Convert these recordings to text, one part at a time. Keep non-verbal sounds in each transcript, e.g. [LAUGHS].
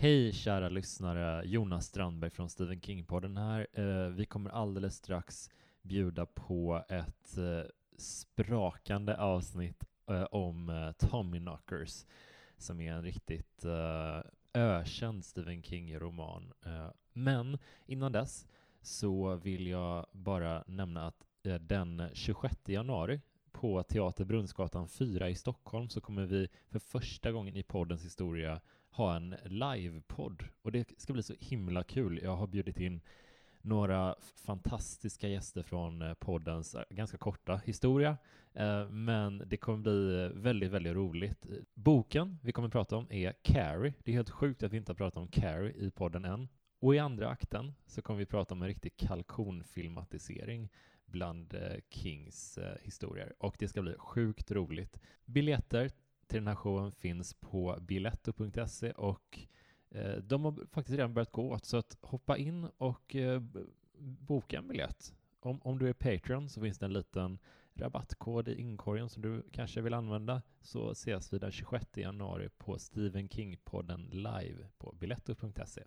Hej kära lyssnare, Jonas Strandberg från Stephen King-podden här. Eh, vi kommer alldeles strax bjuda på ett eh, sprakande avsnitt eh, om eh, Tommyknockers, som är en riktigt eh, ökänd Stephen King-roman. Eh, men innan dess så vill jag bara nämna att eh, den 26 januari på Teater Brunnsgatan 4 i Stockholm så kommer vi för första gången i poddens historia ha en livepodd. Och det ska bli så himla kul. Jag har bjudit in några fantastiska gäster från eh, poddens eh, ganska korta historia. Eh, men det kommer bli väldigt, väldigt roligt. Boken vi kommer prata om är Carrie. Det är helt sjukt att vi inte har pratat om Carrie i podden än. Och i andra akten så kommer vi prata om en riktig kalkonfilmatisering bland Kings historier. Och det ska bli sjukt roligt. Biljetter till den här showen finns på biletto.se och eh, de har faktiskt redan börjat gå åt, så att hoppa in och eh, boka en biljett. Om, om du är Patreon så finns det en liten rabattkod i inkorgen som du kanske vill använda, så ses vi den 26 januari på Stephen King-podden live på biletto.se.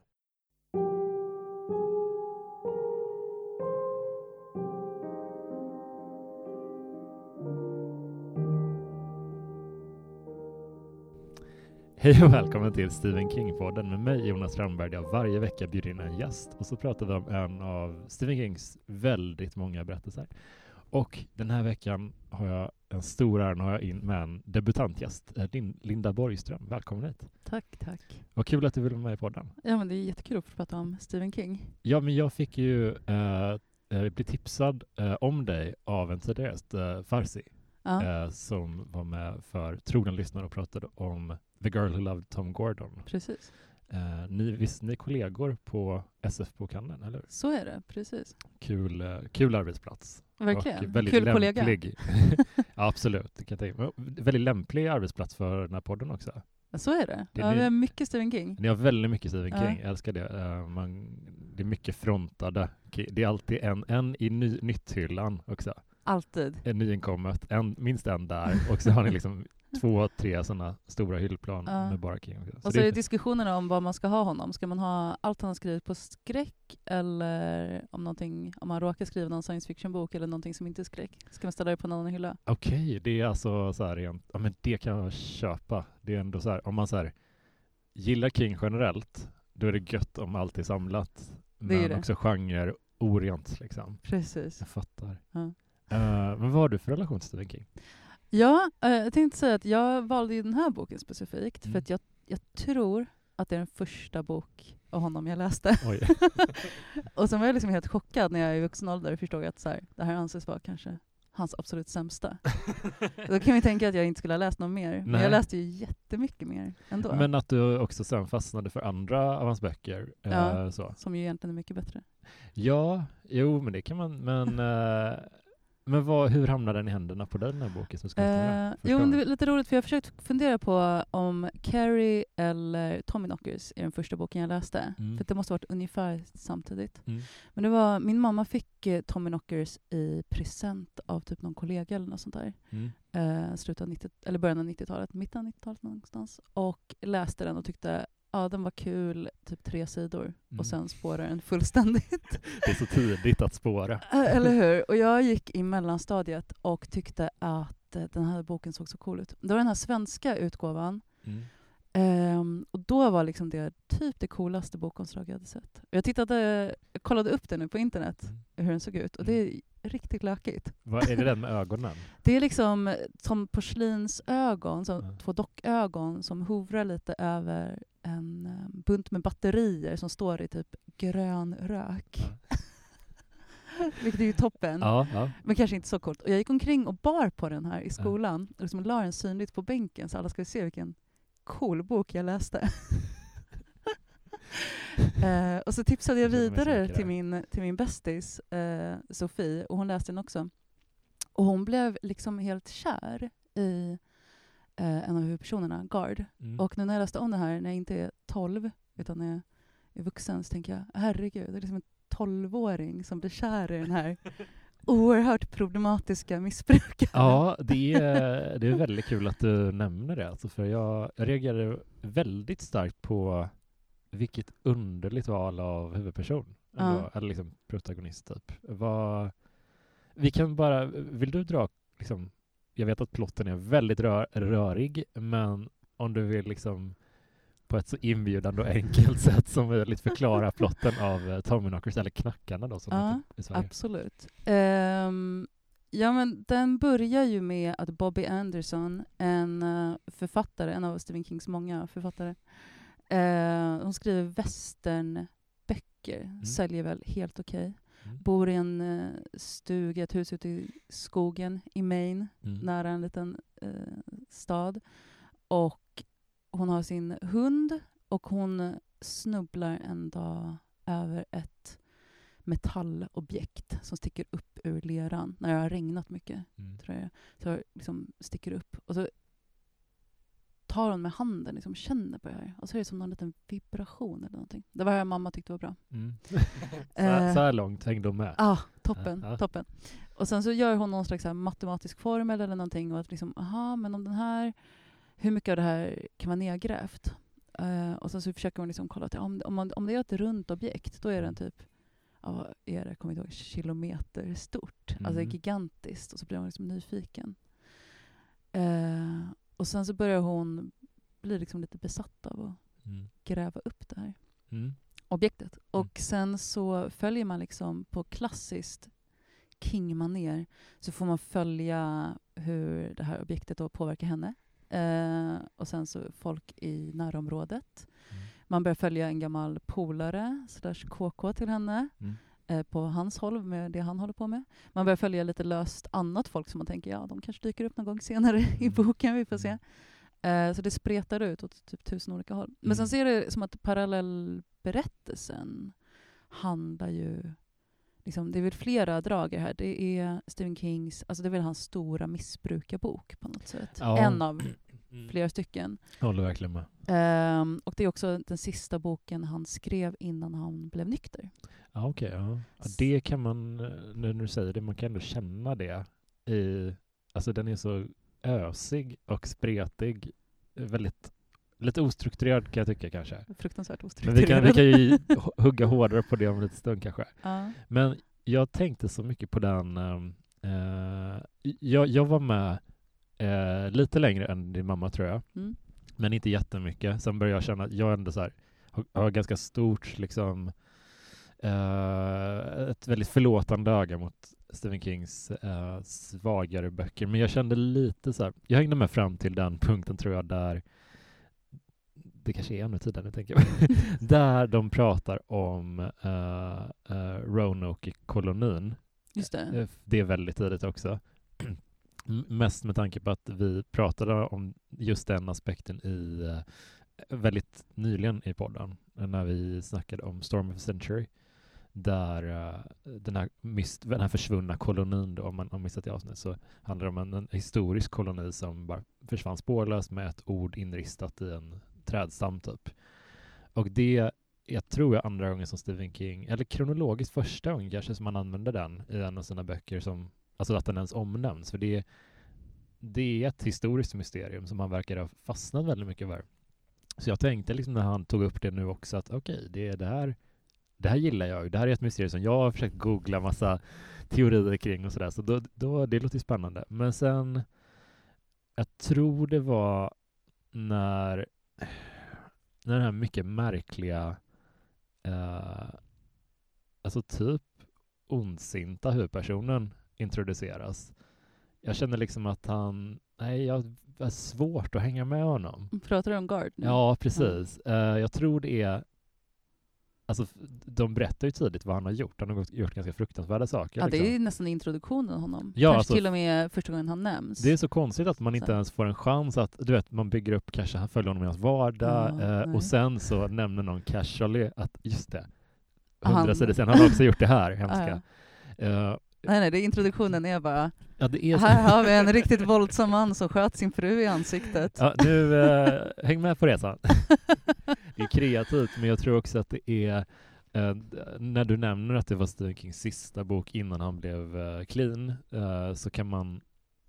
Hej och välkommen till Stephen King-podden med mig Jonas Strandberg där jag varje vecka bjuder in en gäst och så pratar vi om en av Stephen Kings väldigt många berättelser. Och den här veckan har jag en stor ära att ha in med en debutantgäst, eh, Linda Borgström. Välkommen hit. Tack, tack. Vad kul att du ville vara med i podden. Ja, men det är jättekul att få prata om Stephen King. Ja, men jag fick ju eh, eh, bli tipsad eh, om dig av en tidigare gäst, eh, Farsi, Ja, eh, som var med för trogna lyssnare och pratade om The Girl Who Loved Tom Gordon. precis. Eh, ni, visst, ni är kollegor på SF-bokhandeln, eller hur? Så är det, precis. Kul, eh, kul arbetsplats. Verkligen. Och väldigt Kul kollega. lämplig. [LAUGHS] [LAUGHS] ja, absolut. Kan tänka. Väldigt lämplig arbetsplats för den här podden också. Så är det. Det är Ja, ni- vi har mycket Stephen King. Ni har väldigt mycket Stephen Ja. King, jag älskar det. Eh, man, det är mycket frontade. Det är alltid en, en i ny, nytt-hyllan också. Alltid. En nyinkommet, en, minst en där. Och så har ni liksom två, tre sådana stora hyllplan Ja. med bara King. Också. Och så är det diskussionerna om vad man ska ha honom. Ska man ha allt han har skrivit på skräck eller om, någonting, om man råkar skriva någon science fiction-bok eller någonting som inte är skräck? Ska man ställa det på en annan hylla? Okej, det är alltså så här rent, ja men det kan jag köpa. Det är ändå så här, om man så här gillar King generellt, då är det gött om allt är samlat. Det är men det. också genre orent liksom. Precis. Jag fattar. Ja. Eh, men vad har du för relation till Stephen King? Ja, eh, jag tänkte säga att jag valde den här boken specifikt Mm. för att jag, jag tror att det är den första bok av honom jag läste. [LAUGHS] Och sen var jag liksom helt chockad när jag i vuxen ålder förstod att så här, det här anses vara kanske hans absolut sämsta. [LAUGHS] Då kan vi tänka att jag inte skulle ha läst någon mer. Men Nej. jag läste ju jättemycket mer ändå. Men att du också sen fastnade för andra av hans böcker. eh, Ja. så. Som ju egentligen är mycket bättre. ja, jo men det kan man, men, [LAUGHS] eh, men vad, hur hamnade den i händerna på den här boken som ska Eh, jo, men det är lite roligt för jag har försökt fundera på om Carrie eller Tommyknockers är den första boken jag läste. Mm. För det måste ha varit ungefär samtidigt. Mm. Men det var, min mamma fick eh, Tommyknockers i present av typ någon kollega eller något sånt där. Mm. eh, slutet av 90, eller början av 90-talet, mitten av 90-talet någonstans. Och läste den och tyckte ja, den var kul, typ tre sidor. Mm. Och sen spårar den fullständigt. [LAUGHS] Det är så tidigt att spåra. Eller hur? Och jag gick i mellanstadiet och tyckte att eh, den här boken såg så cool ut. Det var den här svenska utgåvan. Mm. Ehm, och då var liksom det typ det coolaste bokomslag jag hade sett. Jag, tittade, jag kollade upp det nu på internet, Mm. hur den såg ut. Och det är riktigt lökigt. Vad är det den med ögonen? [LAUGHS] Det är liksom som porslinsögon, som Ja. två dockögon som hovrar lite över en eh, bunt med batterier som står i typ grön rök. [LAUGHS] Vilket är ju toppen. Ja, ja. Men kanske inte så coolt. Och jag gick omkring och bar på den här i skolan och liksom la den synligt på bänken så alla skulle se vilken cool bok jag läste. [LAUGHS] [LAUGHS] eh, och så tipsade jag Jag vidare till min, till min bästis eh, Sofie och hon läste den också. Och hon blev liksom helt kär i eh, en av huvudpersonerna, Gard. Mm. Och nu när jag läste om det här när jag inte är 12 utan är, är vuxen så tänker jag herregud, det är liksom en 12-åring som blir kär i den här [LAUGHS] oerhört problematiska missbrukaren. Ja, det är, det är väldigt kul att du nämner det. Alltså för jag, jag reagerade väldigt starkt på vilket underligt val av huvudperson. Ja. Ändå, Eller liksom protagonist typ. Vad, vi kan bara, vill du dra liksom, jag vet att plotten är väldigt rör, rörig, men om du vill liksom på ett så inbjudande och enkelt [LAUGHS] sätt som möjligt förklara [LAUGHS] plotten av uh, Tommyknockers, eller Knackarna då som Ja, heter i Sverige. Absolut. Ehm, ja, men den börjar ju med att Bobby Anderson, en eh, författare, en av Stephen Kings många författare, uh, hon skriver westernböcker, säljer väl helt okej. Mm. Bor i en eh, stuga, ett hus ute i skogen i Maine, Mm. nära en liten eh, stad. Och hon har sin hund och hon snubblar en dag över ett metallobjekt som sticker upp ur leran när det har regnat mycket. Mm. tror jag. Så liksom sticker upp. Och så tar hon med handen liksom känner på det här. Och så är det som någon liten vibration eller någonting. Det var det mamma tyckte var bra. Mm. [LAUGHS] så, Eh, här, så här långt hängde de med. Ah, toppen, Ja, ja. toppen. Och sen så gör hon någon slags matematisk formel eller någonting och att liksom, aha, men om den här, hur mycket av det här kan vara nedgrävt? Eh, och sen så försöker hon liksom kolla att om, om, man, om det är ett runt objekt, då är den typ, ja, vad är det, kommer inte ihåg, kilometer stort. Alltså Mm. gigantiskt. Och så blir hon liksom nyfiken. Eh, och sen så börjar hon bli liksom lite besatt av att Mm. gräva upp det här Mm. objektet. Och sen så följer man liksom på klassiskt King-manér så får man följa hur det här objektet då påverkar henne. Eh, och sen så folk i närområdet. Mm. Man börjar följa en gammal polare, slash KK till henne, Mm. Eh, på hans håll med det han håller på med. Man börjar följa lite löst annat folk som man tänker, ja de kanske dyker upp någon gång senare [LAUGHS] i Mm. boken, vi får se. Mm. Eh, så det spretar ut åt typ tusen olika håll. Men sen Mm. så är det som att parallellberättelsen handlar ju... Liksom, det är väl flera drag här. Det är Stephen Kings, alltså det är väl hans stora missbrukarbok på något sätt. Ja. En av flera stycken. Jag håller verkligen med. Ehm, och det är också den sista boken han skrev innan han blev nykter. Ja, okej. ja. ja, det kan man, eh, nu när du säger det, man kan ändå känna det i, alltså den är så ösig och spretig, väldigt, lite ostrukturerad kan jag tycka kanske. Fruktansvärt Men vi kan, vi ostrukturerad. kan ju hu- hugga hårdare på det om en liten stund kanske. [LAUGHS] ja. Men jag tänkte så mycket på den, ehm, eh, jag, jag var med eh, lite längre än din mamma tror jag, Mm. men inte jättemycket. Sen började jag känna att jag ändå så här, har, har ganska stort liksom eh, ett väldigt förlåtande öga mot Stephen Kings eh, svagare böcker. Men jag kände lite så här, jag hängde med fram till den punkten tror jag där det kanske är ännu tidigare tänker jag. [LAUGHS] [LAUGHS] där de pratar om uh, uh, Roanoke-kolonin. Just det. Det är väldigt tidigt också. [CLEARS THROAT] Mest med tanke på att vi pratade om just den aspekten i väldigt nyligen i podden när vi snackade om Storm of Century där eh, den, här den här försvunna kolonin då, om man har missat det avsnitt så handlar det om en, en historisk koloni som bara försvann spårlöst med ett ord inristat i en trädstam typ. Och det jag tror jag andra gången som Stephen King, eller kronologiskt första gången kanske som han använder den i en av sina böcker som, alltså att den ens omnämns. För det, det är ett historiskt mysterium som han verkar ha fastnat väldigt mycket för. Så jag tänkte liksom när han tog upp det nu också att okej, det är det här, det här gillar jag ju. Det här är ett mysterium som jag har försökt googla massa teorier kring och sådär. Så då, då, det låter ju spännande. Men sen, jag tror det var när, när den här mycket märkliga eh, alltså typ ondsinta huvudpersonen introduceras. Jag känner liksom att han, nej jag har svårt att hänga med honom. Pratar du om Guard nu? Ja, precis. Eh, jag tror det är, alltså de berättar ju tidigt vad han har gjort. Han har gjort ganska fruktansvärda saker. Ja, det liksom. är nästan introduktionen av honom. Ja, Kanske alltså- till och med första gången han nämns. Det är så konstigt att man inte Så. ens får en chans att, du vet, man bygger upp, kanske han följer honom i hans vardag, Ja, eh, och sen så nämner någon casually att, just det, hundra sidor sen, han har också gjort det här, [LAUGHS] hemska. ja. Eh, Nej, nej, det är introduktionen är bara, ja, är här har vi en riktigt våldsam man som sköt sin fru i ansiktet. Ja, nu, eh, häng med på resan. [LAUGHS] det är kreativt, men jag tror också att det är eh, när du nämner att det var Stephen Kings sista bok innan han blev eh, clean, eh, så kan man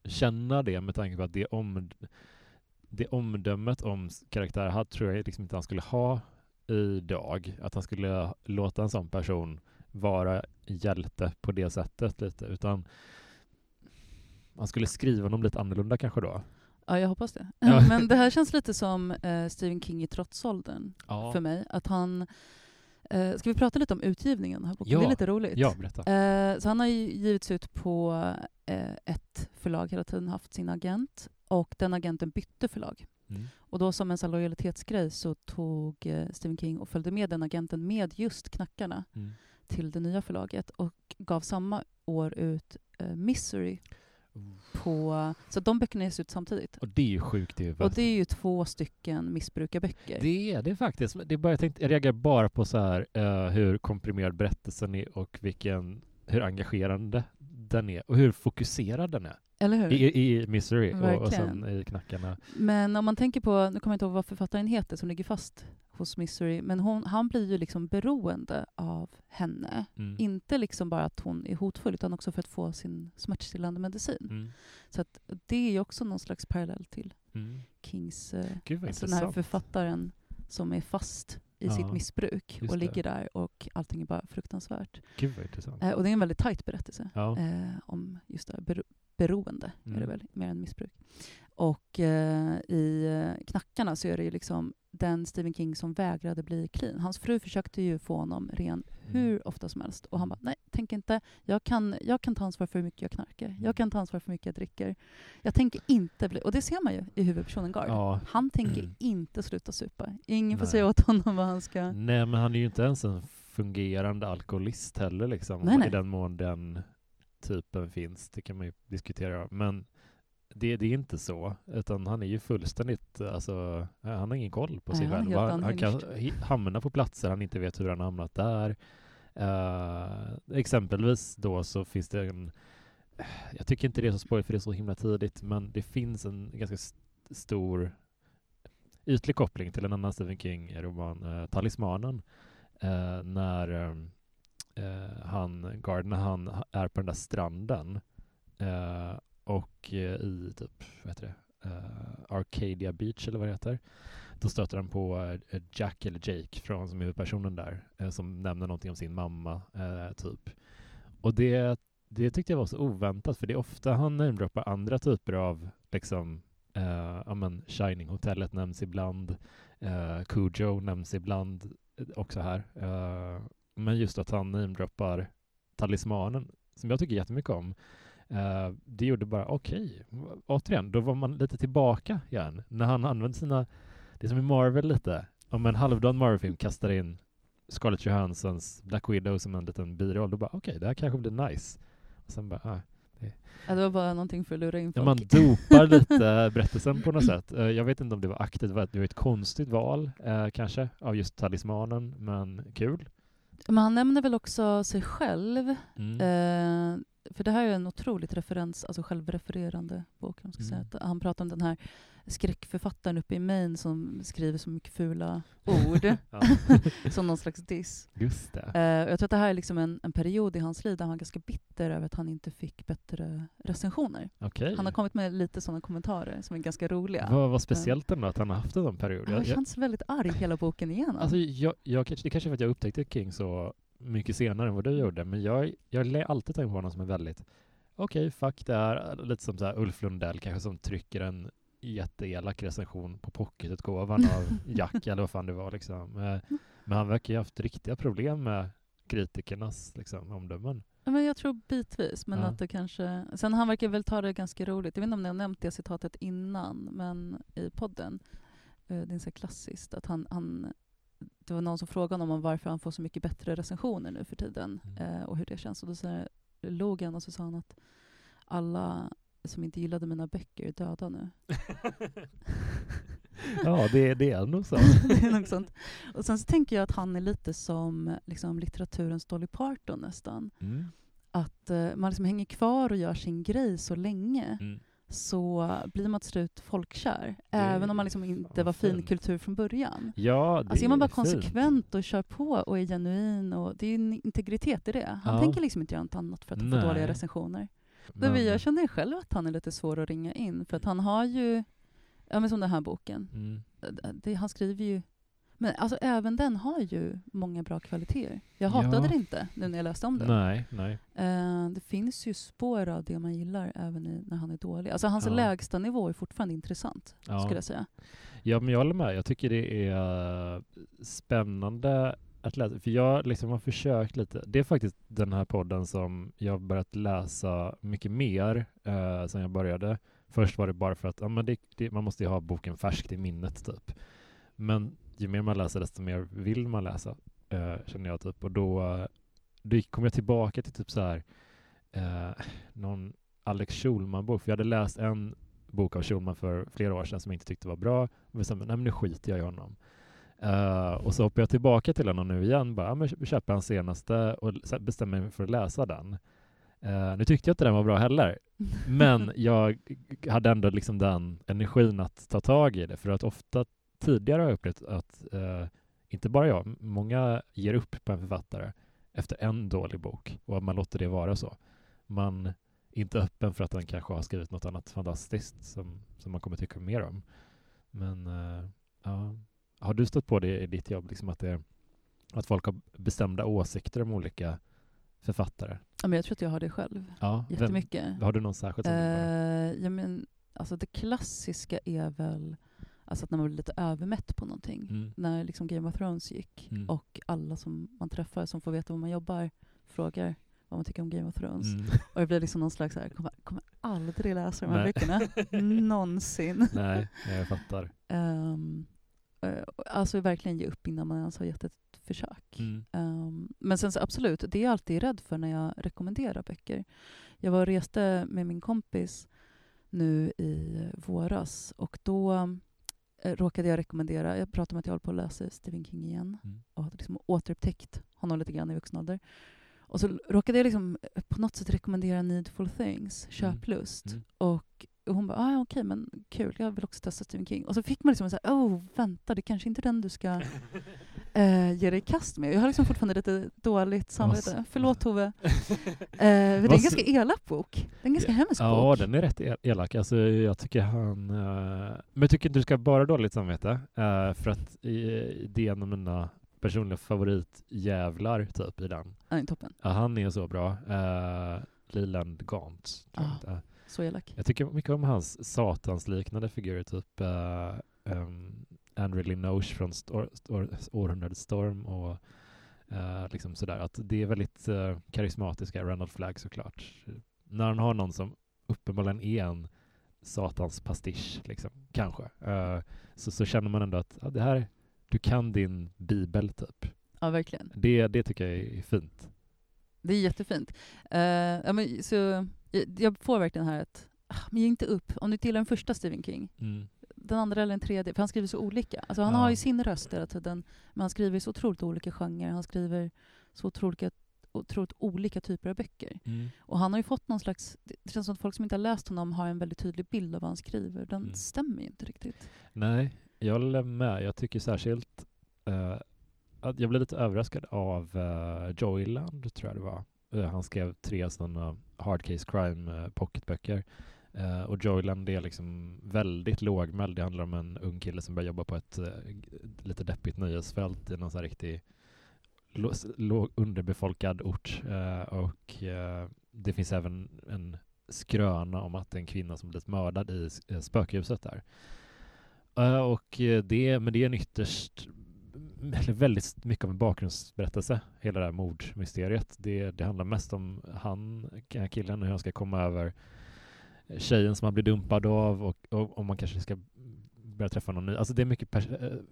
känna det med tanke på att det, om, det omdömet om karaktär hade tror jag liksom inte han skulle ha idag, att han skulle låta en sån person vara hjälte på det sättet lite, utan han skulle skriva honom lite annorlunda kanske då. Ja, jag hoppas det. Ja. [LAUGHS] Men det här känns lite som eh, Stephen King i trotsåldern Ja, för mig. Att han, eh, ska vi prata lite om utgivningen? här boken? Ja. Det är lite roligt. ja berätta. Eh, så han har ju givits ut på eh, ett förlag hela tiden, haft sin agent. Och den agenten bytte förlag. Mm. Och då som en här lojalitetsgrej så tog eh, Stephen King och följde med den agenten med just Knackarna Mm. Till det nya förlaget och gav samma år ut eh, Misery på... Så de böckerna ges ut samtidigt. Och det är ju sjukt i huvudet. Och det är ju två stycken missbrukarböcker. Det är det faktiskt. Det är bara, jag, tänkte, jag reagerar bara på så här, eh, hur komprimerad berättelsen är och vilken, hur engagerande den är och hur fokuserad den är. Eller hur? I, i Misery och, och sen i Knackarna. Men om man tänker på, nu kommer jag inte ihåg vad författaren heter som ligger fast hos Misery, men hon, han blir ju liksom beroende av henne. Mm. Inte liksom bara att hon är hotfull, utan också för att få sin smärtstillande medicin. Mm. Så att det är ju också någon slags parallell till Mm. Kings, eh, Gud alltså den här författaren som är fast i Ja, sitt missbruk och det. ligger där och allting är bara fruktansvärt. Gud vad intressant. Eh, och det är en väldigt tajt berättelse Ja. eh, om just det här bero beroende, är det Mm. väl, mer än missbruk. Och eh, i eh, Knackarna så är det ju liksom den Stephen King som vägrade bli clean. Hans fru försökte ju få honom ren Mm. hur ofta som helst och han bara nej, tänk inte. Jag kan, jag kan ta ansvar för hur mycket jag knarkar. Mm. Jag kan ta ansvar för hur mycket jag dricker. Jag tänker inte bli... Och det ser man ju i huvudpersonen Gard. Ja. Han tänker Mm. inte sluta supa. Ingen får Nej. säga åt honom vad han ska... Nej, men han är ju inte ens en fungerande alkoholist heller liksom. Nej, nej. I den mån den typen finns. Det kan man ju diskutera. Men det, det är inte så, utan han är ju fullständigt, alltså, ja, han har ingen koll på sig Nej, själv. Han, han kan hamna på platser han inte vet hur han har hamnat där. Eh, exempelvis då så finns det en, jag tycker inte det är så spoil för det är så himla tidigt, men det finns en ganska st- stor ytlig koppling till en annan Stephen King-roman, eh, Talismanen, eh, när eh, han, Gardner, han är på den där stranden eh, och eh, i typ, vad heter det, Uh, Arcadia Beach eller vad det heter. Då stöter han på eh, Jack eller Jake från som är huvudpersonen där som nämner någonting om sin mamma typ. Och det, det tyckte jag var så oväntat för det är ofta han namedroppar andra typer av liksom ja men Shining-hotellet nämns ibland, uh, Cujo nämns ibland också här. Men just att han namedroppar talismanen som jag tycker jättemycket om. Eh, det gjorde bara okej, återigen, då var man lite tillbaka igen. När han använde sina, det är som i Marvel lite, om en halvdan Marvel-film kastar in Scarlett Johanssons Black Widow som en liten biroll, då bara okej, det här kanske blir nice. Och sen bara, ah. Ja, det var bara någonting för att lura in Ja, folk. man dopar [LAUGHS] lite berättelsen på något sätt. Eh, Jag vet inte om det var aktivt, det var ett- det konstigt val eh, kanske, av just talismanen, men kul. Men han nämner väl också sig själv. Mm. Eh, för det här är en otroligt referens, alltså självrefererande bok. om Ska säga. Mm. Att han pratar om den här skräckförfattaren uppe i Maine som skriver så mycket fula [LAUGHS] ord, [LAUGHS] som någon slags diss. just det. Och jag tror att det här är liksom en, en period i hans liv där han var ganska bitter över att han inte fick bättre recensioner. Okej. Han har kommit med lite sådana kommentarer som är ganska roliga. Vad var speciellt ändå att han har haft en sån period? Han Jag, jag, känns väldigt arg hela boken igenom. alltså, jag, jag, det kanske är för att jag upptäckte King så mycket senare än vad du gjorde, men jag, jag lär alltid tänka på honom som en väldigt okej, fuck det här, lite som så här Ulf Lundell kanske som trycker en jätteelak recension på pocketutgåvan av [LAUGHS] Jack eller vad fan det var liksom. Eh, Men han verkar ju ha haft riktiga problem med kritikernas liksom, omdömen. Men jag tror bitvis, men Ja. att det kanske... Sen han verkar väl ta det ganska roligt. Jag vet inte om ni har nämnt det citatet innan, men i podden. eh, Det är så klassiskt att han, han... Det var någon som frågade honom om varför han får så mycket bättre recensioner nu för tiden Mm. eh, och hur det känns. Och då så log han och så sa han att alla som inte gillade mina böcker är döda nu. [LAUGHS] ja, det, det är nog så. [LAUGHS] det är nog sånt. Och sen så tänker jag att han är lite som liksom, litteraturens Dolly Parton nästan. Mm. Att eh, man liksom hänger kvar och gör sin grej så länge Mm. Så blir man till slut folkkär. Även om man liksom inte var fin fint. kultur från början. Ja, det Alltså är man bara fint. konsekvent och kör på och är genuin, och det är en integritet i det. Han Ja. tänker liksom inte göra något annat för att få Nej. dåliga recensioner. Men- Men... Jag känner själv att han är lite svår att ringa in, för att han har ju, ja men som den här boken, Mm. det, han skriver ju Men alltså, även den har ju många bra kvaliteter. Jag hatade Ja. det inte nu när jag läste om den. Nej, nej. Eh, det finns ju spår av det man gillar även i, när han är dålig. Alltså hans Ja. lägsta nivå är fortfarande intressant, Ja. skulle jag säga. Ja, men jag håller med. Jag tycker det är eh, spännande att läsa. För jag liksom har försökt lite. Det är faktiskt den här podden som jag har börjat läsa mycket mer eh, sen jag började. Först var det bara för att ja, men det, det, man måste ju ha boken färskt i minnet typ. Men ju mer man läser desto mer vill man läsa, eh, känner jag typ. Och då, eh, då kom jag tillbaka till typ så här eh, någon Alex Schulman-bok. För jag hade läst en bok av Schulman för flera år sedan som jag inte tyckte var bra. Och bestämde nej men nu skiter jag i honom. Eh, och så hoppar jag tillbaka till honom nu igen. Bara, ja, men kö- köper hans senaste och bestämmer mig för att läsa den. Eh, nu tyckte jag inte den var bra heller. [LAUGHS] Men jag hade ändå liksom den energin att ta tag i det. För att ofta tidigare har jag upplevt att, eh, inte bara jag, många ger upp på en författare efter en dålig bok och att man låter det vara så. Man är inte öppen för att den kanske har skrivit något annat fantastiskt som, som man kommer tycka mer om. Men eh, ja, har du stött på det i ditt jobb, liksom att, det, att folk har bestämda åsikter om olika författare? Ja, men jag tror att jag har det själv, Ja, vem- jättemycket. har du någon särskild Eh, ja, men, alltså det klassiska är väl alltså att när man blir lite övermätt på någonting. Mm. När liksom Game of Thrones gick Mm. och alla som man träffar som får veta var man jobbar frågar vad man tycker om Game of Thrones. Mm. Och det blir liksom någon slags så här, kommer, kommer aldrig läsa de här Nej. böckerna. [LAUGHS] Någonsin. Nej, jag fattar. Um, alltså verkligen ge upp innan man ens har gett ett försök. Mm. Ehm, men sen så absolut, det är jag alltid rädd för när jag rekommenderar böcker. Jag var och reste med min kompis nu i våras och då råkade jag rekommendera, jag pratade om att jag håller på att läsa Stephen King igen Mm. och hade liksom återupptäckt honom lite grann i vuxen ålder. Och så råkade jag liksom eh, på något sätt rekommendera Needful Things, Köplust. Mm. Och hon bara, ah, okej, men kul, jag vill också testa Stephen King. Och så fick man liksom så här, oh, vänta, det kanske inte är den du ska [LAUGHS] eh, ge dig i kast med. Jag har liksom fortfarande lite dåligt samvete. Förlåt [LAUGHS] Tove. Eh, det är en ganska elak bok. Det är en ganska hemsk Ja, bok. den är rätt el- elak. Alltså, jag tycker han... eh, men jag tycker inte du ska bara dåligt samvete. eh, för att eh, det är en av mina personliga favoritjävlar typ i den. Ja, den är toppen. Ja, han är så bra. Uh, Leland jag Ah. Så elak. Jag tycker mycket om hans satansliknande figurer, typ uh, um, Andrew Linoche från Stor- Stor- Århundradets storm och eh, liksom sådär. Att det är väldigt uh, karismatiska, Randall Flagg såklart. När han har någon som uppenbarligen är en satans pastisch, liksom, kanske, eh, så, så känner man ändå att ja, det här, du kan din bibel typ. Ja, verkligen. Det, det tycker jag är fint. Det är jättefint. Eh, ja, men, så, jag, jag får verkligen här att, ah, men ge inte upp. Om du gillar den första Stephen King, Mm. Den andra eller den tredje, för han skriver så olika. Alltså, han Ja. har ju sin röst hela tiden, men han skriver så otroligt olika genrer. Han skriver så otroligt, otroligt olika typer av böcker. Mm. Och han har ju fått någon slags... Det känns som att folk som inte har läst honom har en väldigt tydlig bild av vad han skriver. Den Mm. stämmer ju inte riktigt. Nej, jag håller med. Jag tycker särskilt eh, att jag blev lite överraskad av uh, Joyland, tror jag det var. Eh, han skrev tre sådana hard case crime uh, pocketböcker. Uh, och Joyland är liksom väldigt lågmäld. Det handlar om en ung kille som börjar jobba på ett uh, lite deppigt nöjesfält i någon sån här riktig låg, underbefolkad ort. Uh, och det finns även en skröna om att det är en kvinna som blivit mördad i spökhuset där. Och det, men det är en ytterst, eller väldigt mycket av en bakgrundsberättelse, hela det här mordmysteriet. Det, det handlar mest om han, den här killen, och hur han ska komma över tjejen som han blir dumpad av och, och om man kanske ska börja träffa någon ny. Alltså det är mycket eh,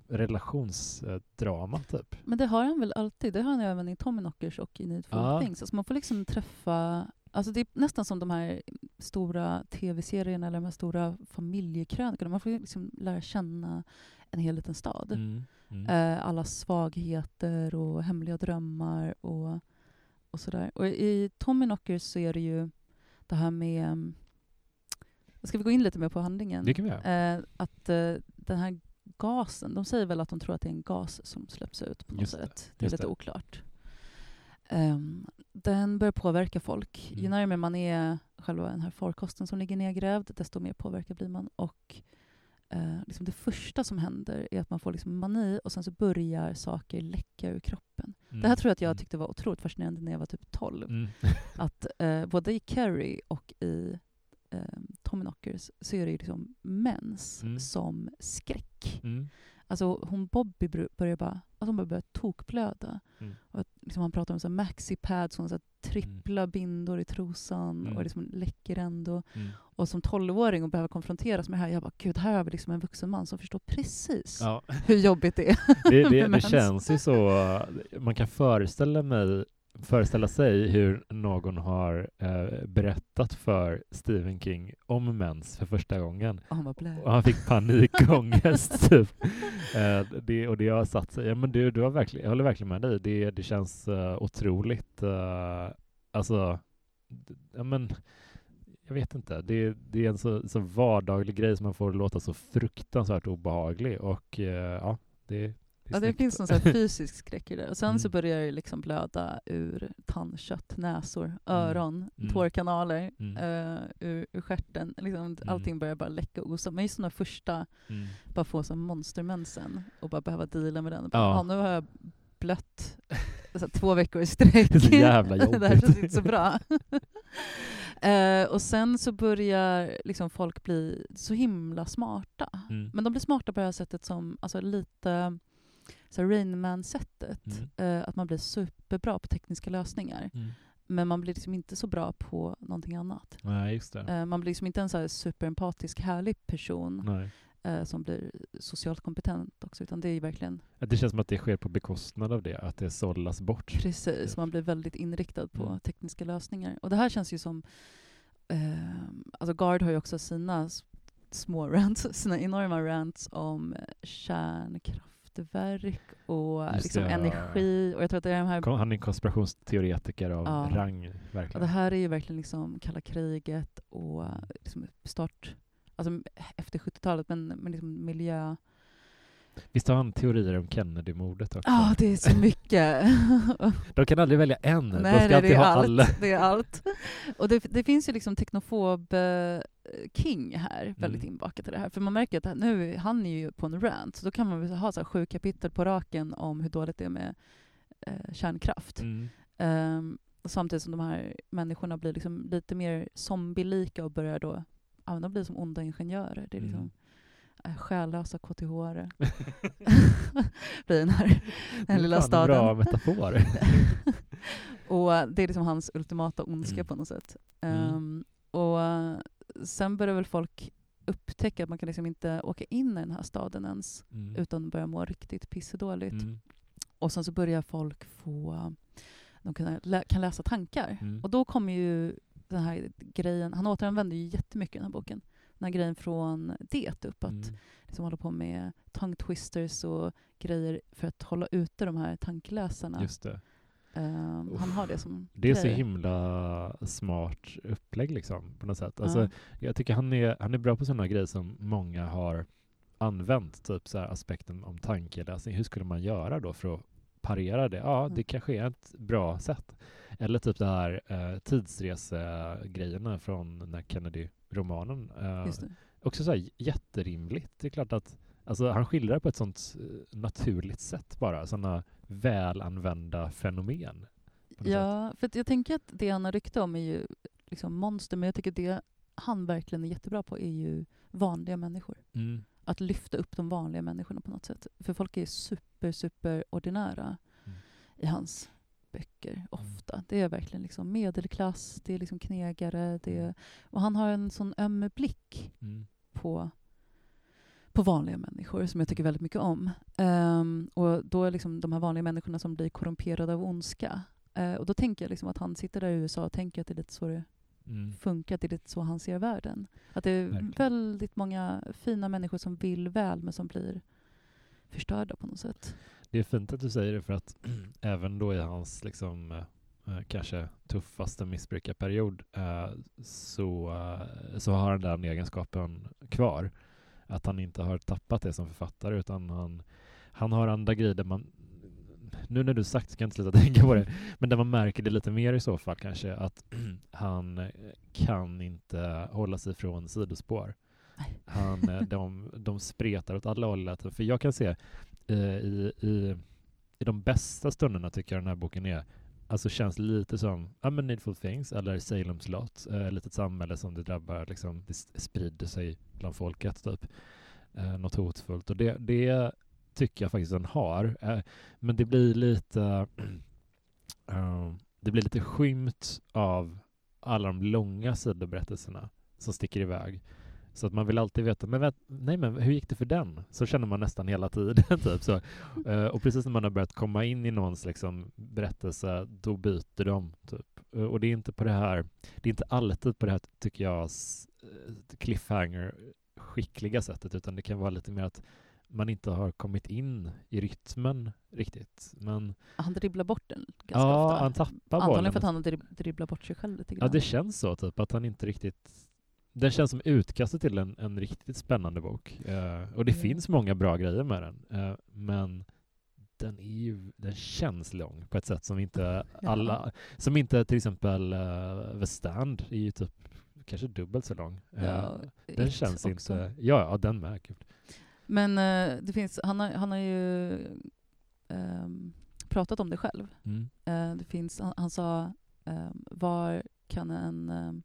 relationsdrama typ. Men det har han väl alltid? Det har han även i Tommyknockers och i Needful Ja. Things. Alltså man får liksom träffa... Alltså det är nästan som de här stora tv-serierna eller de här stora familjekrönikorna. Man får liksom lära känna en hel liten stad. Mm. Mm. Eh, alla svagheter och hemliga drömmar och, och sådär. Och i Tommyknockers så är det ju det här med... mm, Ska vi gå in lite mer på handlingen? Det kan vi göra. Eh, att eh, den här gasen, de säger väl att de tror att det är en gas som släpps ut på något Just det, sätt. Det är just lite det. oklart. Ehm, den börjar påverka folk. Ju Mm. närmare man är själva den här farkosten som ligger nedgrävd, desto mer påverkad blir man. Och eh, liksom det första som händer är att man får liksom mani och sen så börjar saker läcka ur kroppen. Mm. Det här tror jag att jag Mm. tyckte var otroligt fascinerande när jag var typ 12. Mm. Att eh, både i Carrie och i eh, Tommy Knockers så är det ju liksom mens Mm. som skräck. Mm. Alltså hon Bobby börjar bara, alltså hon börjar tokblöda. Mm. Och liksom, han pratar om så maxipads, så trippla bindor i trosan Mm. och liksom läcker ändå. Mm. Och som tolvåring och behöva konfronteras med det här, jag bara gud, här har vi liksom en vuxen man som förstår precis Ja. hur jobbigt det är. Det, det, [LAUGHS] det känns ju så, man kan föreställa mig föreställa sig hur någon har eh, berättat för Stephen King om mens för första gången Och han och han fick panikångest [LAUGHS] typ. Eh, det, och det har satt sig. Ja, men du, du har verkligen, jag håller verkligen med dig. Det, det känns eh, otroligt, uh, alltså, ja men jag vet inte. Det, det är en så, så vardaglig grej som man får låta så fruktansvärt obehaglig och eh, ja, det, Ja, det finns någon så här fysisk skräck i det. Och sen så Mm. börjar det liksom blöda ur tandkött, näsor, öron, Mm. tårkanaler, Mm. eh, ur, ur stjärten. Liksom, Allting börjar bara läcka och osa. Men just den första, Mm. bara få som monstermensen och bara behöva deala med den. Bara, Ja. ja. nu har jag blött så här, två veckor i sträck. [LAUGHS] Det är så jävla [LAUGHS] det här känns inte så bra. [LAUGHS] eh, och sen så börjar liksom folk bli så himla smarta. Mm. Men de blir smarta på det här sättet som, alltså lite så här Rain Man-sättet. Mm. Eh, att man blir superbra på tekniska lösningar. Mm. Men man blir liksom inte så bra på någonting annat. Nej, just det. Eh, man blir liksom inte en så här superempatisk, härlig person eh, som blir socialt kompetent också, utan det är verkligen Det känns som att det sker på bekostnad av det, att det sållas bort. precis, man blir väldigt inriktad på Mm. tekniska lösningar. Och det här känns ju som, eh, alltså Gard har ju också sina små [LAUGHS] rants, sina enorma rants om eh, kärnkraftverk och Just liksom det, energi. Och jag tror att det är de här Han är en konspirationsteoretiker av Ja. rang, verkligen. det här är ju verkligen liksom kalla kriget och liksom start, alltså efter 70-talet, men, men liksom miljö... Visst har han teorier om Kennedy-mordet också? Ja, det är så mycket. [LAUGHS] De kan aldrig välja en, de Nej, ska nej, alltid det är ha allt. alla. Det är allt. Och det, det finns ju liksom teknofob-king här, väldigt Mm. inbakat i det här. För man märker att nu, han är ju på en rant, så då kan man väl ha så sju kapitel på raken om hur dåligt det är med eh, kärnkraft. Mm. Ehm, och samtidigt som de här människorna blir liksom lite mer zombielika och börjar då ja, de blir som onda ingenjörer. Det är liksom Mm. Äh, själlösa KTH-are. [LAUGHS] [LAUGHS] blir den här Det är den lilla staden. Bra metafor. [LAUGHS] och eh, det är liksom hans ultimata ondska Mm. på något sätt. Mm. Ehm, och eh, sen börjar väl folk upptäcka att man kan liksom inte åka in i den här staden ens Mm. utan börja må riktigt pissedåligt. Mm. Och sen så börjar folk få, de kan, lä- kan läsa tankar. Mm. Och då kommer ju den här grejen, han återanvänder ju jättemycket i den här boken, den här grejen från det upp, att Mm. liksom hålla på med tongue twisters och grejer för att hålla ute de här tankeläsarna. Just det. Uff. han har det som Det är så himla smart upplägg liksom, på något sätt. Alltså, Ja. Jag tycker han är, han är bra på sådana grejer som många har använt, typ så här aspekten om tankeläsning. Hur skulle man göra då för att parera det? Ja, Mm. det kanske är ett bra sätt. Eller typ det här eh, tidsresegrejerna från den här Just det. också så här jätterimligt. Det är klart att alltså, han skildrar på ett sånt eh, naturligt sätt bara, sådana välanvända fenomen. något sätt. Ja, för jag tänker att det han har rykte om är ju liksom monster, men jag tycker det han verkligen är jättebra på är ju vanliga människor. Mm. Att lyfta upp de vanliga människorna på något sätt. För folk är super, super ordinära Mm. i hans böcker, ofta. Det är verkligen liksom medelklass, det är liksom knegare, det är, och han har en sån öm blick Mm. på, på vanliga människor som jag tycker väldigt mycket om. Ehm, och då är liksom de här vanliga människorna som blir korrumperade av ondska. Eh, och då tänker jag liksom att han sitter där i USA och tänker att det är lite så det Mm. funkar, att det är lite så han ser världen. Att det är Verkligen. väldigt många fina människor som vill väl men som blir förstörda på något sätt. Det är fint att du säger det för att [CLEARS THROAT] även då i hans liksom, eh, kanske tuffaste missbrukarperiod eh, så, eh, så har han den egenskapen kvar. Att han inte har tappat det som författare utan han, han har andra grejer där man nu när du sagt ska jag inte sluta [LAUGHS] tänka på det, men där man märker det lite mer i så fall kanske att [CLEARS THROAT] han eh, kan inte hålla sig från sidospår. Han, eh, de, de spretar åt alla håll. För jag kan se eh, i, i, i de bästa stunderna tycker jag den här boken är Alltså känns lite som ja, men Needful Things eller Salem's Lot, eh, litet samhälle som det drabbar, liksom, det sprider sig bland folket typ. Eh, något hotfullt. Och det, det tycker jag faktiskt den har. Eh, men det blir lite [CLEARS THROAT] eh, det blir lite skymt av alla de långa sidoberättelserna som sticker iväg. Så att man vill alltid veta, men vänt, nej men hur gick det för den? Så känner man nästan hela tiden. [LAUGHS] typ. så, eh, och precis när man har börjat komma in i någons liksom, berättelse, då byter de. Typ. Eh, och det är inte på det här, det är inte alltid på det här, tycker jag, eh, cliffhanger-skickliga sättet, utan det kan vara lite mer att man inte har kommit in i rytmen riktigt. Men Han dribblar bort den ganska ja, ofta. han tappar Antagligen bollen. för att han drib- dribblar bort sig själv lite Ja, grann. det känns så, typ, att han inte riktigt... Den känns som utkastet till en, en riktigt spännande bok. Eh, och det Ja. finns många bra grejer med den, eh, men den, är ju, den känns lång på ett sätt som inte alla... Som inte till exempel uh, The Stand är ju typ kanske dubbelt så lång. Ja, den känns också. inte... Ja, ja, den med. Gud. Men det finns, han, har, han har ju ehm, pratat om det själv. Mm. Det finns, han, han sa, ehm, var kan en ehm,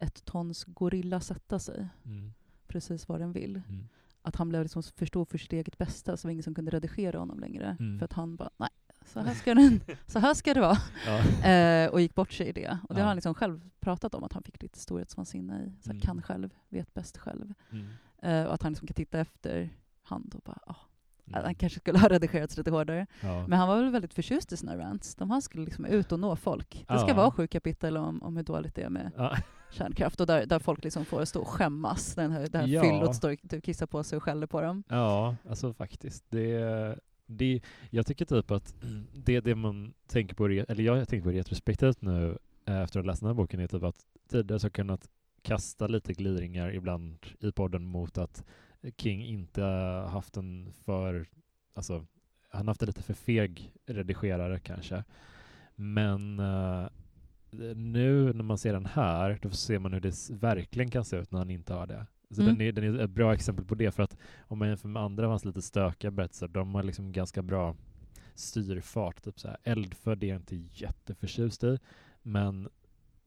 ett tons gorilla sätta sig? Mm. Precis var den vill. Mm. Att han blev liksom för stor för sitt eget bästa, så det var ingen som kunde redigera honom längre. Mm. För att han bara, nej, så här ska, den, så här ska det vara. [LAUGHS] Ja. [LAUGHS] Eh, och gick bort sig i det. Och det Ja. har han liksom själv pratat om, att han fick lite storhetsvansinne i. Så Mm. Kan själv, vet bäst själv. Mm. Eh, och att han liksom kan titta efter hand och bara, ah, Mm. han kanske skulle ha redigerats lite hårdare. Ja. Men han var väl väldigt förtjust i sina rants. De här skulle liksom ut och nå folk. Det ska Ja. vara sju kapitel om, om hur dåligt det är med Ja. Kärnkraft och där, där folk liksom får stå och skämmas. Den här, det här Ja. fyllot står och kissar på sig och skäller på dem. Ja, alltså faktiskt. Det, det, jag tycker typ att det, det man tänker på, eller jag tänker på retrospektivt nu eh, efter att ha läst den här boken är typ att tidigare så kunnat kasta lite gliringar ibland i podden mot att King inte haft en för, alltså han har haft en lite för feg redigerare kanske. Men eh, nu när man ser den här, då ser man hur det verkligen kan se ut när han inte har det. Så Mm. den, är, den är ett bra exempel på det, för att om man jämför med andra av hans lite stökiga berättelser, de har liksom ganska bra styrfart. Typ så här. Eldfödd är jag inte jätteförtjust i, men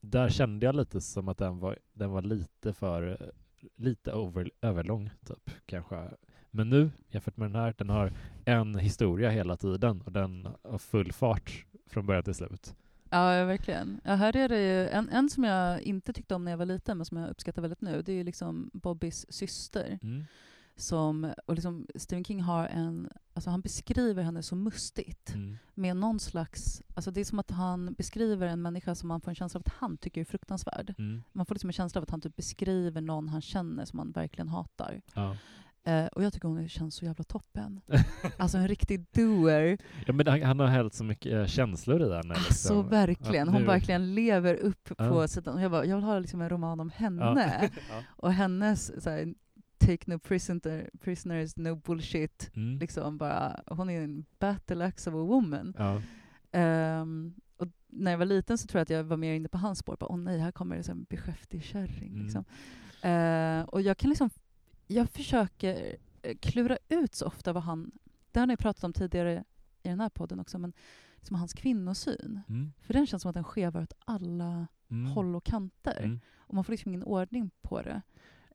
där kände jag lite som att den var, den var lite för lite over, överlång, typ, kanske. Men nu, jämfört med den här, den har en historia hela tiden och den har full fart från början till slut. Ja, verkligen. Ja, här är det ju en, en som jag inte tyckte om när jag var liten, men som jag uppskattar väldigt nu. Det är ju liksom Bobbys syster. Mm. Som, och liksom Stephen King har en, alltså han beskriver henne så mustigt. Mm. Med någon slags, alltså det är som att han beskriver en människa som man får en känsla av att han tycker är fruktansvärd. Mm. Man får liksom en känsla av att han typ beskriver någon han känner som han verkligen hatar. Ja. Eh, och jag tycker hon känns så jävla toppen. [LAUGHS] Alltså en riktig doer. ja, men han, han har hällt så mycket eh, känslor i den. Alltså liksom. verkligen. Att Hon nu- verkligen lever upp Ja. på sidan. Jag, bara, jag vill ha liksom en roman om henne. [LAUGHS] ja. Och hennes så här, take no prisoner, prisoners, no bullshit. Mm. Liksom bara, hon är en battle axe of a woman. Ja. Ehm, och när jag var liten så tror jag att jag var mer inne på hans spår. Bara, Åh nej, här kommer det en beskäftig kärring. Mm. Liksom. Eh, och jag kan liksom, jag försöker eh, klura ut så ofta vad han, det har ni pratat om tidigare i den här podden också, men liksom hans kvinnosyn. Mm. För den känns som att den skevar åt alla Mm. håll och kanter. Mm. Och man får liksom ingen ordning på det.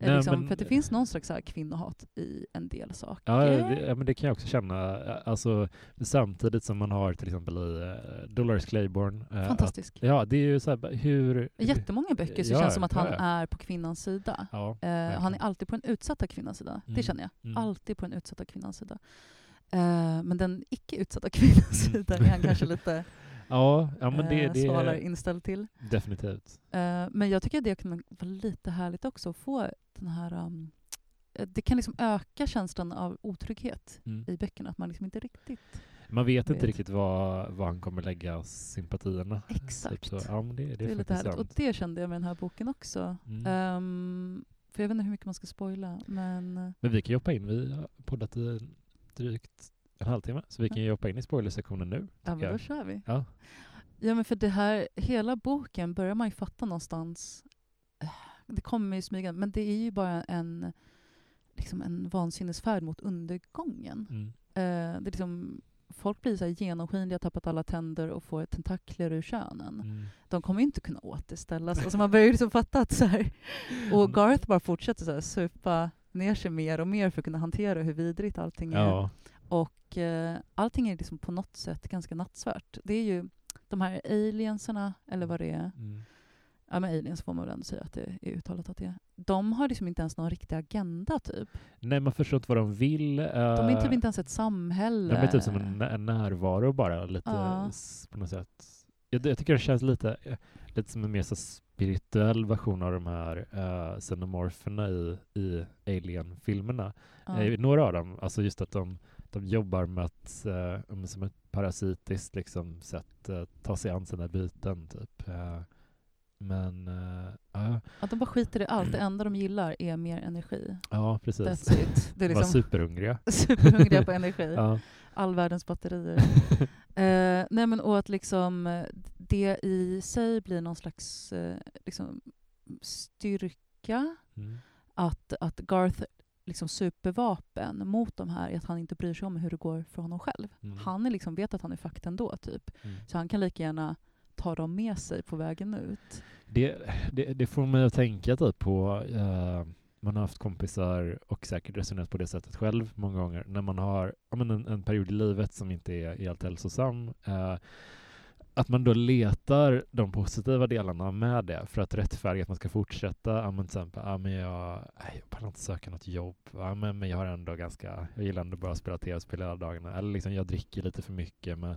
Eh, Nej, liksom, men- för att det finns någon slags här kvinnohat i en del saker. Ja, det, ja, men det kan jag också känna. Alltså, samtidigt som man har till exempel i uh, Dolores Claiborne. eh, Fantastisk. Att, ja, det är ju så här, hur... Jättemånga böcker så Ja, känns som att han ja, är på kvinnans sida. Ja, Eh, verkligen. han är alltid på den utsatta kvinnans sida. Mm. Det känner jag. Mm. Alltid på den utsatta kvinnans sida. Eh, men den icke utsatta [LAUGHS] kvinnans Mm. sida är han kanske lite Ja, ja men det, eh, det är inställd till. definitivt. Eh, men jag tycker att det kan vara lite härligt också att få den här... Um, eh, det kan liksom öka känslan av otrygghet Mm. i böckerna, att man liksom inte riktigt... Man vet inte vet. riktigt var, var han kommer lägga sympatierna. Exakt. Typ. Ja, det, det, Det är, är lite härligt. Och sant. det kände jag med den här boken också. Mm. Ehm, för jag vet inte hur mycket man ska spoila, men... Men vi kan ju hoppa in. Vi har poddat i drygt en halvtimme, så vi kan ju hoppa in i spoilersektionen nu. Ja, men tycker då jag. kör vi. Ja. Ja, men för det här, hela boken börjar man ju fatta någonstans, eh, det kommer ju smygande, men det är ju bara en, liksom en vansinnesfärd mot undergången. Mm. Eh, det är liksom, folk blir så här genomskinliga, tappat alla tänder och får tentakler ur könen. Mm. De kommer ju inte kunna återställas. Alltså man börjar ju liksom fatta att så här, och Mm. Garth bara fortsätter så här, supa ner sig mer och mer för att kunna hantera hur vidrigt allting är. Ja. Och eh, allting är liksom på något sätt ganska nattsvart. Det är ju de här alienserna, eller vad det är. Mm. Ja, men aliens får man väl ändå säga att det är uttalat att det är. De har liksom inte ens någon riktig agenda, typ. Nej, man förstår inte vad de vill. De är eh, typ inte ens ett samhälle. De är typ som en, en närvaro bara, lite Ja. på något sätt. Jag, jag tycker det känns lite, eh, lite som en mer så spirituell version av de här uh, xenomorferna i, i Alien-filmerna. Ja. Några av dem, alltså just att de, de jobbar med att, uh, som ett parasitiskt liksom, sätt uh, ta sig an sina byten, typ. Eh, men, ja, Att de bara skiter i allt. Det [CLEARS THROAT] enda de gillar är mer energi. ja, precis. That's it. Det är De var liksom superhungriga. [LAUGHS] superhungriga på energi. Ja. All världens batterier. [LAUGHS] Eh, nej men och att liksom eh, det i sig blir någon slags eh, liksom, styrka. Mm. Att, att Garth liksom supervapen mot de här är att han inte bryr sig om hur det går för honom själv. Mm. Han är liksom, vet att han är fucked ändå, typ. Mm. Så han kan lika gärna ta dem med sig på vägen ut. Det, det, det får mig att tänka typ på, eh, man har haft kompisar och säkert resonerat på det sättet själv många gånger, när man har ja, men en, en period i livet som inte är helt hälsosam, eh, att man då letar de positiva delarna med det för att rättfärdiga att man ska fortsätta. Ja, men till exempel, ja, men jag, jag pallar inte söka något jobb, ja, men, men jag har ändå ganska, jag gillar ändå bara att spela tv-spel hela dagarna, eller liksom jag dricker lite för mycket, men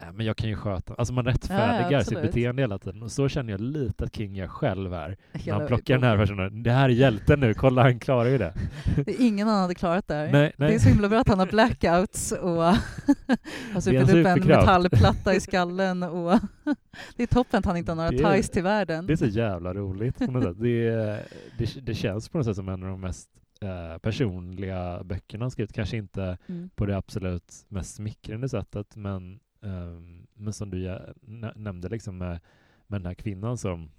Ja, men jag kan ju sköta, alltså man rättfärdigar sitt absolut. beteende hela tiden och så känner jag lite att King gör själv här. [LAUGHS] När han plockar den här personen, det här är hjälten nu, kolla han klarar ju det. [LAUGHS] Det är ingen annan hade klarat det här. Nej, nej. Det är så himla bra att han har blackouts och [LAUGHS] har är supit upp en metallplatta i skallen. Och det är toppen att han inte har några Det är- ties till världen. Det är så jävla roligt på något sätt. Det, är- det, det känns på något sätt som en av de mest eh, personliga böckerna han skrivit. Kanske inte Mm. på det absolut mest smickrande sättet, men, men som du nämnde liksom med, med den här kvinnan som,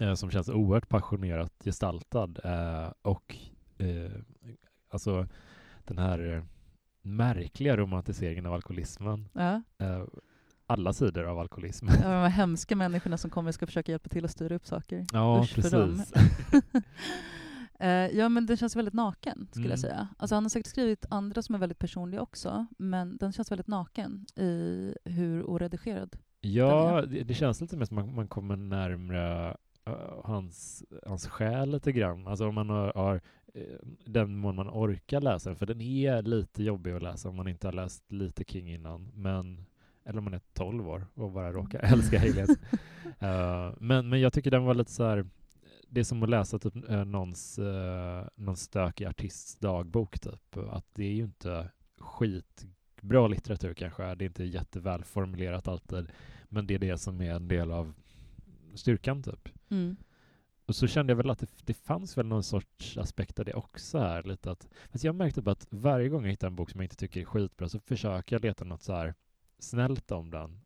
eh, som känns oerhört passionerat gestaltad eh, och eh, alltså den här märkliga romantiseringen av alkoholismen. Ja. Alla sidor av alkoholism. Ja, de här hemska människorna som kommer och ska försöka hjälpa till att styra upp saker. Ja, Usch precis. [LAUGHS] Eh, ja, men den känns väldigt naken, skulle Mm. jag säga. Alltså, han har säkert skrivit andra som är väldigt personliga också, men den känns väldigt naken i hur oredigerad. Ja, det, det känns lite mer som man, man kommer närmre eh, hans, hans själ lite grann. Alltså om man har, har eh, den mån man orkar läsa den, för den är lite jobbig att läsa om man inte har läst lite King innan, men eller om man är 12 år och bara råkar älska aliens. [LAUGHS] Eh, men, men jag tycker den var lite så här det är som att läsa typ uh, någons, uh, någon stökig artists dagbok typ. Att det är ju inte skitbra litteratur kanske. Det är inte jättevälformulerat alltid. Men det är det som är en del av styrkan typ. Mm. Och så kände jag väl att det, det fanns väl någon sorts aspekt av det också här. Lite att, fast jag märkte typ att varje gång jag hittar en bok som jag inte tycker är skitbra så försöker jag leta något så här snällt om den.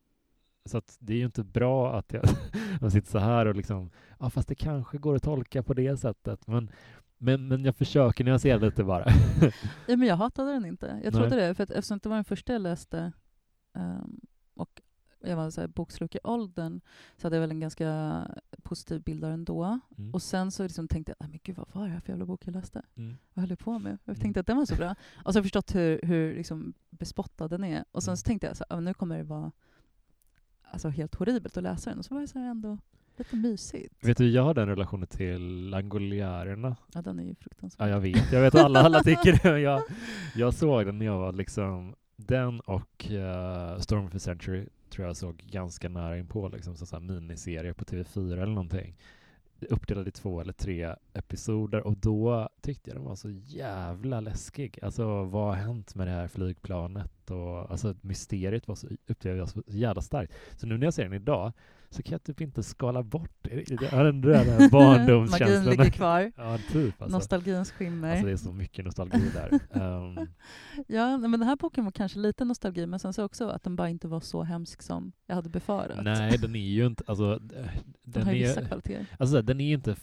Så det är ju inte bra att jag, [LAUGHS] jag sitter så här och liksom, ja fast det kanske går att tolka på det sättet. Men, men, men jag försöker nyansera lite bara. [LAUGHS] [LAUGHS] Ja, men jag hatade den inte. Jag trodde Nej. det, för att eftersom det var den första jag läste ehm, och jag var så här boksluk i åldern så hade jag väl en ganska positiv bild av den då. Mm. Och sen så liksom tänkte jag, "Nej, men gud vad var det här för jävla bok jag läste? Mm. Vad höll jag på med? Jag Mm. tänkte att den var så bra. Och så har jag förstått hur, hur liksom bespottad den är. Och sen Mm. så tänkte jag så här, "Ja, nu kommer det vara alltså, helt horribelt att läsa den. Och så var det så ändå lite mysigt. Vet du, jag har den relationen till Langoliärerna. Ja, den är ju fruktansvärd. Ja, jag vet. Jag vet att alla, alla tycker det. Jag, jag såg den när jag var liksom den och uh, Storm of the Century tror jag såg ganska nära inpå, liksom som så miniserie på TV4 eller någonting. Uppdelad i två eller tre episoder och då tyckte jag den var så jävla läskig. Alltså vad har hänt med det här flygplanet? Och, alltså mysteriet var så, upplevde jag så jävla starkt. Så nu när jag ser den idag så kan jag typ inte skala bort. Jag har den [LAUGHS] Magin barndomskänslan. ligger kvar. [LAUGHS] Ja, typ alltså. Nostalgins skimmer. Alltså det är så mycket nostalgi där. Um, [LAUGHS] Ja, men den här boken var kanske lite nostalgi, men sen så också att den bara inte var så hemsk som jag hade befarat. nej, den är ju inte, alltså, den den har ju vissa är, kvaliteter. alltså den är inte,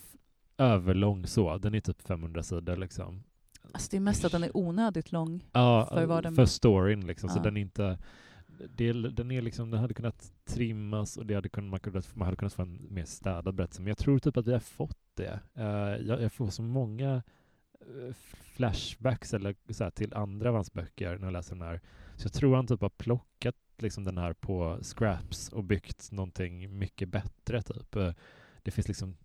överlång så. Den är typ 500 sidor liksom. Alltså det är mest att den är onödigt lång. Ja, För vad den- för storyn liksom. Så Ja. den är inte... Det, den är liksom, den hade kunnat trimmas och det hade kunnat, man, kunnat, man hade kunnat få en mer städad berättelse. Men jag tror typ att vi har fått det. Eh, jag, jag får så många eh, flashbacks eller så här, till andra av hans böcker när jag läser den här. Så jag tror han typ har plockat liksom den här på scraps och byggt någonting mycket bättre. Typ. Eh, Det finns liksom,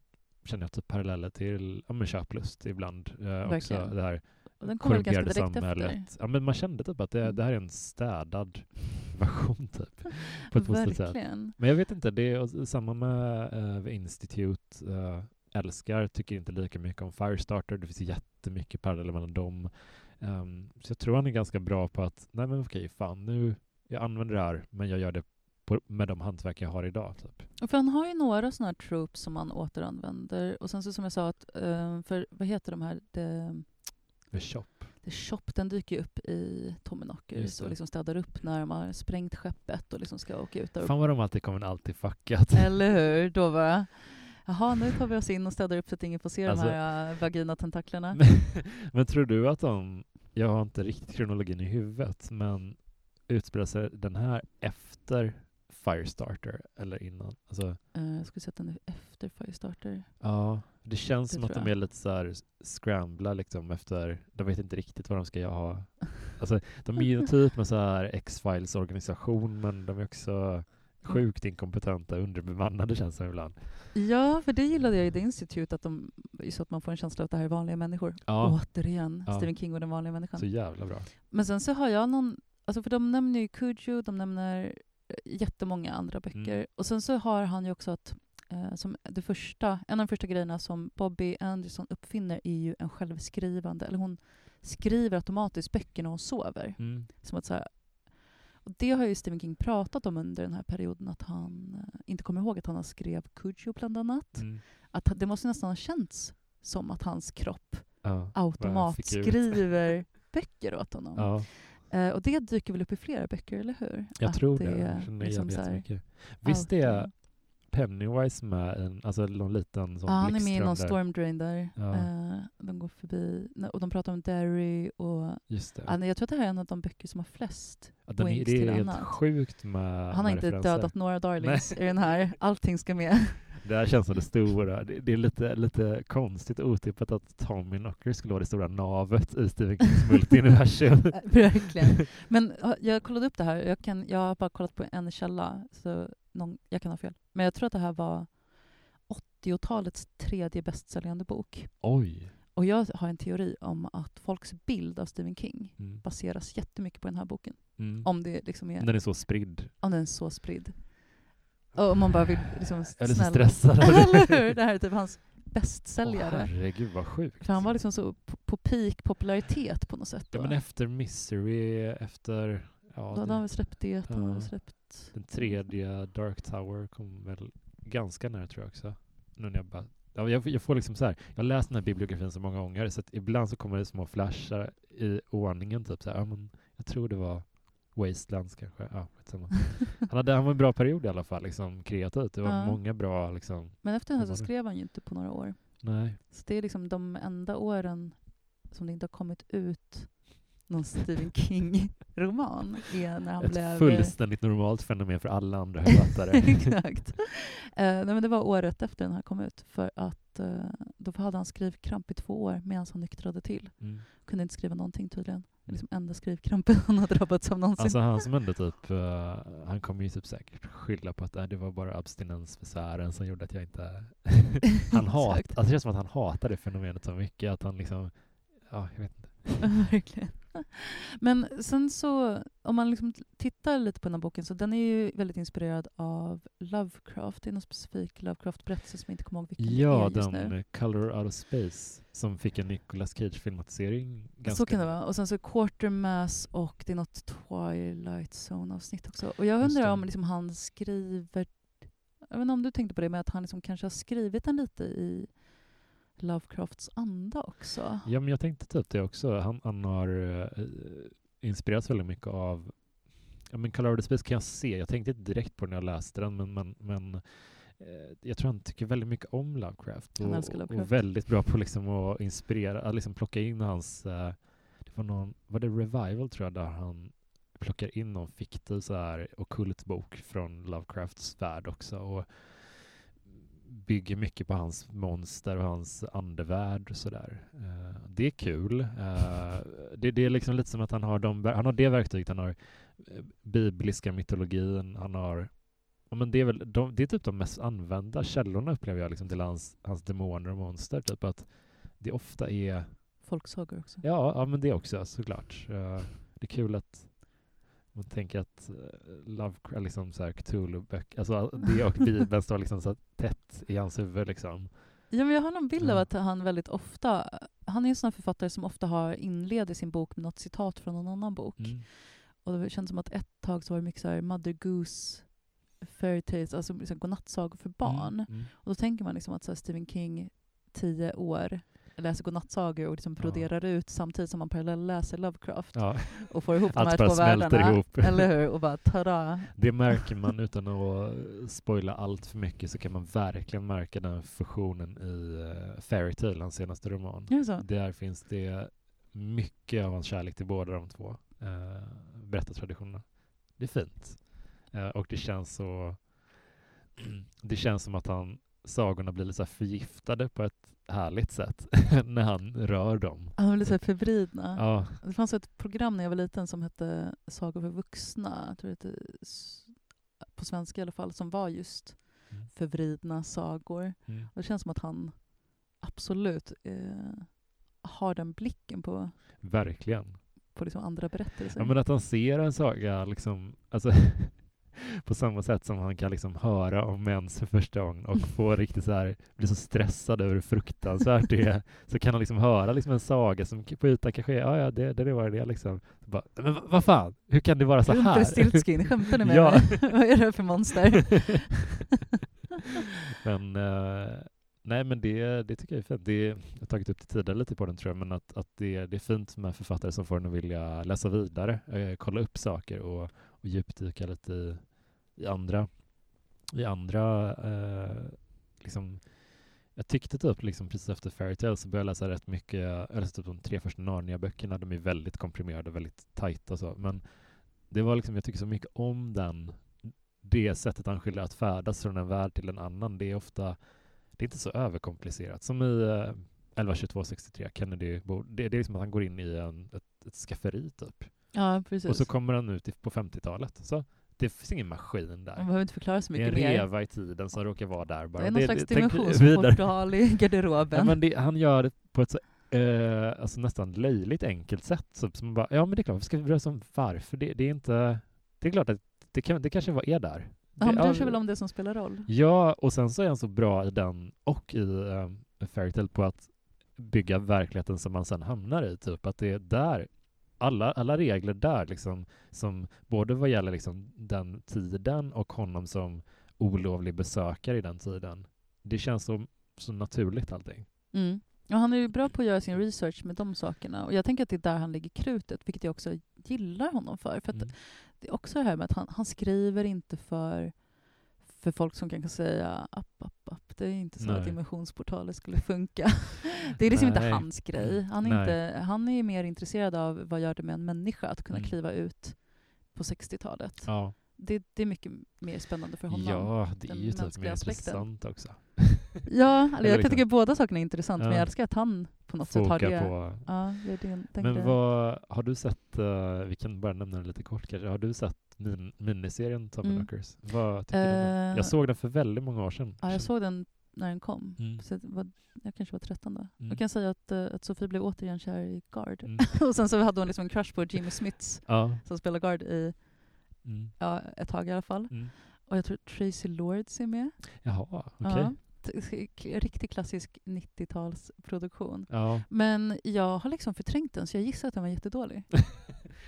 känner jag, typ paralleller till ja, men köplust ibland. Eh, också det här den kommer väl ganska direkt efter. samhället. Ja, men man kände typ att det, Mm. det här är en städad [LAUGHS] version typ. På ett positivt sätt. Men jag vet inte, det är samma med uh, The Institute. eh, älskar, tycker inte lika mycket om Firestarter. Det finns jättemycket paralleller mellan dem. Ehm, så jag tror han är ganska bra på att, nej men okej, fan nu, jag använder det här, men jag gör det på, med de hantverk jag har idag. Typ. Och För han har ju några sådana här tropes som han återanvänder. Och sen så som jag sa, att, eh, för vad heter de här? The, The Shop. The Shop, den dyker ju upp i det. och liksom städar upp när de har sprängt skeppet och liksom ska åka ut där. Fan vad de alltid kommer alltid fuckat. [LAUGHS] Eller hur? Då bara, jaha nu tar vi oss in och städar upp så att ingen får se Alltså- de här äh, vaginatentaklerna. Men, [LAUGHS] men tror du att de, jag har inte riktigt kronologin i huvudet, men utspelar sig den här efter Firestarter eller innan? Alltså, Uh, jag skulle säga att den är efter Firestarter. ja, det känns Det som att de är lite så här scrambla liksom efter, de vet inte riktigt vad de ska ha. [LAUGHS] Alltså, de är ju typ en så här X-Files organisation, men de är också sjukt inkompetenta, underbemannade känns det ibland. Ja, för det gillade jag i The Institute, att de, så att man får en känsla av att det här är vanliga människor. Ja, Återigen, Ja. Stephen King och den vanliga människan. så jävla bra. Men sen så har jag någon, alltså för de nämner ju Cujo, de nämner eh, jättemånga andra böcker. Mm. Och sen så har han ju också att, som det första, en av de första grejerna som Bobby Anderson uppfinner är ju en självskrivande, eller hon skriver automatiskt böcker när hon sover. Mm. Som att så här, och det har ju Stephen King pratat om under den här perioden, att han eh, inte kommer ihåg att han har skrev Cujo bland annat. Mm. Att det måste nästan ha känts som att hans kropp Ja. automatskriver [LAUGHS] böcker åt honom. Ja. Eh, och det dyker väl upp i flera böcker, eller hur? Jag Att tror det. Jag känner liksom igen jättemycket. Visst är Pennywise med en, alltså någon liten sån Ja, han är med i någon där? stormdrain där. Ja. Eh, de går förbi, nej, och de pratar om Derry och... Just det. Ja, nej, jag tror att det här är en av de böcker som har flest. Ja, den wings det till är helt annat. sjukt med Han har med inte referenser. dödat några darlings i den här. Allting ska med. [LAUGHS] Det här känns som det stora. Det, det är lite, lite konstigt och otippat att Tommy Knocker skulle vara det stora navet i Stephen Kings [LAUGHS] multiuniversum. Verkligen. [LAUGHS] Men ja, jag kollade upp det här. Jag, kan, jag har bara kollat på en källa, så någon, jag kan ha fel. Men jag tror att det här var 80-talets tredje bästsäljande bok. Oj! Och jag har en teori om att folks bild av Stephen King Mm. baseras jättemycket på den här boken. Mm. Om det liksom är, Den är så spridd. om den är så spridd. Och man bara vill liksom Jag är lite snälla- stressad. [LAUGHS] Eller hur? Det här är typ hans bästsäljare. herregud vad sjukt. För han var liksom så på, peak popularitet på något sätt. Ja Då. men efter Misery, efter ja, då hade han väl släppt det, han Ja. väl släppt... den tredje Dark Tower kom väl ganska nära tror jag också. Nu när jag bara Ja, jag, jag får liksom så här, jag har läst den här bibliografin så många gånger så ibland så kommer det små flashar i ordningen typ så här, ja, men jag tror det var Wastelands kanske. Ja, han, hade, han var en bra period i alla fall, liksom kreativt. Det var Ja. många bra liksom, Men efter det här så skrev han ju inte på några år. nej. Så det är liksom de enda åren som det inte har kommit ut någon Stephen King-roman är när han Ett blev... fullständigt normalt fenomen för alla andra författare. [LAUGHS] Exakt. Eh, nej, men det var året efter den här kom ut. För att uh, då hade han skrivkramp i två år medan han nyktrade till. Mm. Kunde inte skriva någonting tydligen. Liksom enda skrivkrampen han har drabbats av någonsin. Alltså han som ändå typ, eh, han kommer ju typ säkert skylla på att äh, det var bara abstinensbesvären som gjorde att jag inte... [LAUGHS] han hat, alltså det känns som att han hatar det fenomenet så mycket att han liksom, ja jag vet inte. [LAUGHS] Verkligen. [LAUGHS] Men sen så, om man liksom tittar lite på den här boken, så den är ju väldigt inspirerad av Lovecraft. Det är någon specifik Lovecraft-berättelse som jag inte kommer ihåg vilken Ja, det är just den nu. eh, Color Out of Space som fick en Nicolas Cage-filmatisering. Så kan det vara. Och sen så Quartermass och det är något Twilight Zone-avsnitt också. Och jag undrar om liksom han skriver... Jag vet inte om du tänkte på det, men att han liksom kanske har skrivit den lite i Lovecrafts anda också. Ja, men jag tänkte typ det också. Han, han har eh, inspirerats väldigt mycket av Ja, men Color of the Space kan jag se. Jag tänkte inte direkt på den när jag läste den, men, men, men eh, jag tror han tycker väldigt mycket om Lovecraft och, Lovecraft. och väldigt bra på liksom att inspirera, att liksom plocka in hans, eh, det var någon, var det Revival tror jag, där han plockar in någon fiktiv så här ockult bok från Lovecrafts värld också och bygger mycket på hans monster och hans andevärld och sådär. Eh, det är kul. Eh, det, det är liksom lite som att han har, de, han har det verktyget, han har eh, bibliska mytologin, han har Ja, men det, är väl, de, det är typ de mest använda källorna upplever jag liksom, till hans, hans demoner och monster. Typ att det ofta är... Folksagor också. Ja, ja men det också såklart. Uh, det är kul att man tänker att uh, Lovecraft, liksom så här Cthulhu-böcker, alltså det och Bibeln står liksom så tätt i hans huvud liksom. Ja, men jag har någon bild av att han väldigt ofta, han är en sån här författare som ofta har inleder sin bok med något citat från någon annan bok. Mm. Och det känns som att ett tag så var det mycket så här Mother Goose fairy tales, alltså liksom godnattsagor för barn. Mm. Mm. Och då tänker man liksom att så Stephen King, tio år, läser godnattsagor och liksom Ja. broderar ut samtidigt som man parallellt läser Lovecraft Ja, [LAUGHS] och får ihop de här två världarna. ihop. [LAUGHS] Eller hur? Och bara tada! det märker man utan att spoila allt för mycket så kan man verkligen märka den fusionen i uh, Fairytale, hans senaste roman. Så? Där finns det mycket av hans kärlek till båda de två uh, berättartraditionerna. Det är fint. Eh, och det känns så... [CLEARS THROAT] det känns som att han, sagorna blir lite så här förgiftade på ett härligt sätt [LAUGHS] när han rör dem. Han lite så förvridna. Ja, Det fanns ett program när jag var liten som hette Sagor för vuxna, jag tror det hette, på svenska i alla fall, som var just Mm. förvridna sagor. mm. Det känns som att han absolut eh, har den blicken på, verkligen. på liksom andra berättelser. Ja, men att han ser en saga liksom, alltså, [LAUGHS] på samma sätt som han kan liksom höra om mens för första gången och få [LAUGHS] riktigt så här, bli så stressad över hur fruktansvärt det är, så kan han liksom höra liksom en saga som på ytan kanske är, ja ja, det, det var det liksom. Så bara, men vad- fan, hur kan det vara så här? Rumpelstiltskin, skämtar ni med [LAUGHS] Ja. mig? [LAUGHS] Vad är det för monster? men eh, nej, men det, det tycker jag är fint. Det, jag har tagit upp det tidigare lite på den tror jag, men att, att det, det är fint med författare som får en att vilja läsa vidare, eh, kolla upp saker och, och djupdyka lite i, i andra, i andra eh, liksom jag tyckte typ liksom precis efter Fairytale så började jag läsa rätt mycket, jag läste typ de tre första Narnia-böckerna, de är väldigt komprimerade, väldigt tajta och så, men det var liksom, jag tycker så mycket om den, det sättet han skildrar att färdas från en värld till en annan, det är ofta, det är inte så överkomplicerat. Som i eh, 112263, Kennedy, bor- det, det är liksom att han går in i en, ett, ett skafferi typ. Ja, precis. Och så kommer han ut på 50-talet. Så det finns ingen maskin Man där. behöver inte förklara så Det är en mycket mer. reva i tiden som råkar vara där bara. Det är någon slags tänk dimensionsportal i Ja, garderoben. men det, han gör det på ett så, eh, alltså nästan löjligt enkelt sätt. Så, som man bara, ja men det är klart, ska vi börja som varför? Det, det är inte, det är klart att det, kan, det kanske var är där. Ja, han Det- bryr sig väl om det som spelar roll. Ja, och sen så är han så bra i den och i um, Fairytale på att bygga verkligheten som man sen hamnar i. Typ att det är där, alla, alla regler där liksom, som både vad gäller liksom den tiden och honom som olovlig besökare i den tiden. Det känns så, så naturligt allting. Mm. Och han är ju bra på att göra sin research med de sakerna. Och jag tänker att det är där han lägger krutet, vilket jag också gillar honom för. För Mm. det är också det här med att han, han skriver inte för, för folk som kan säga app, app, app. Det är inte så att Nej. dimensionsportaler skulle funka. [LAUGHS] det är liksom inte Nej. hans grej. Han är, Nej. inte, han är mer intresserad av vad gör det med en människa att kunna Mm. kliva ut på 60-talet. Ja, Det, det är mycket mer spännande för honom. ja det är ju typ mer aspekten. intressant också. [LAUGHS] Ja, eller Eller jag kan tycka båda sakerna är intressant, men Ja. jag älskar att han på något sätt har Foka det. på Ja, det, den Men vad, har du sett, eh, vi kan bara nämna det lite kort kanske, har du sett min, miniserien Tommy Mm. Knockers? Vad tycker du om den? Eh, Jag såg den för väldigt många år sedan. Ja, jag såg den när den kom. Mm. Så det var, jag kanske var 13 då. Mm. Jag kan säga att, eh, att Sofie blev återigen kär i Guard. Mm. [LAUGHS] och sen så hade hon liksom en crush på Jimmy Smits Ja. som spelar Guard i Mm. ja, ett tag i alla fall. Mm. Och jag tror Tracy Lords är med. Jaha, okej. Ja, t- k- riktigt klassisk 90-talsproduktion. Ja. Men jag har liksom förträngt den så jag gissar att den var jättedålig. [LAUGHS]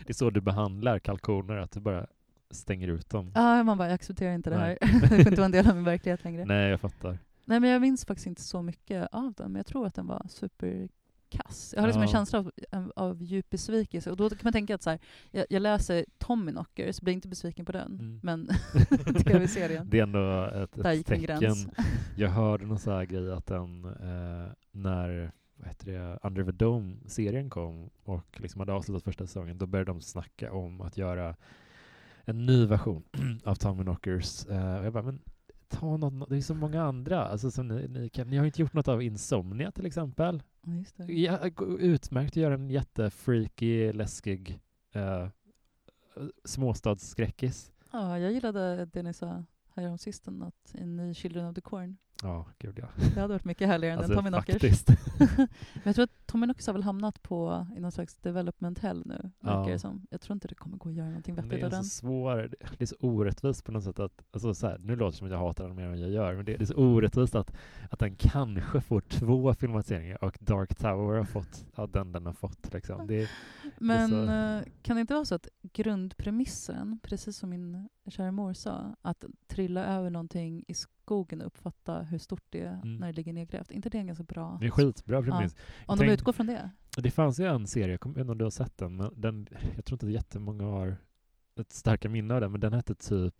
Det är så du behandlar kalkoner, att du bara stänger ut dem. Ja, man bara, jag accepterar inte det Nej. här. det får inte vara en del av min [LAUGHS] verklighet längre. Nej. Nej, jag fattar. men jag minns faktiskt inte så mycket av den, men jag tror att den var superkass. Kass. Jag har liksom en Ja. känsla av, av, djup besvikelse. Och då kan man tänka att så här, jag, jag läser Tommyknockers, blir inte besviken på den, Mm. men [LAUGHS] [LAUGHS] tv-serien. Det är ändå ett, Där ett gick en tecken. gräns. [LAUGHS] Jag hörde någon här grej att den, eh, när vad heter det, Under the Dome-serien kom och liksom hade avslutat första säsongen, då började de snacka om att göra en ny version [CLEARS THROAT] av Tommy Knockers. Eh, och jag bara, men ta något, det är så många andra. Alltså, som ni, ni, kan, ni har ju inte gjort något av Insomnia till exempel. Ja, utmärkt att göra en jättefreaky, läskig eh, småstadsskräckis. Ja, jag gillade det ni sa här om sisten, att en ny Children of the Corn. Ja, gud ja. Det hade varit mycket härligare än Alltså, Tommy Knockers. [LAUGHS] Men jag tror att Tommy Knockers har väl hamnat på i någon slags development hell nu, Ja. det som. Jag tror inte det kommer gå att göra någonting Det vettigt är av så den. svår, det är så orättvist på något sätt att, alltså så här, nu låter det som att jag hatar den mer än jag gör, men det, det är så orättvist att, att den kanske får två filmatiseringar och Dark Tower har fått ja, den den har fått. Liksom. Det, Men så- eh, kan det inte vara så att grundpremissen, precis som min kära mor sa, att trilla över någonting i skogen och uppfatta hur stort det är Mm. när det ligger nedgrävt, inte det är en ganska bra... det är skitbra premiss. Om de tänk- utgår från det. Det fanns ju en serie, jag kommer inte om du har sett den, men den, jag tror inte att jättemånga har ett starka minne av den, men den hette typ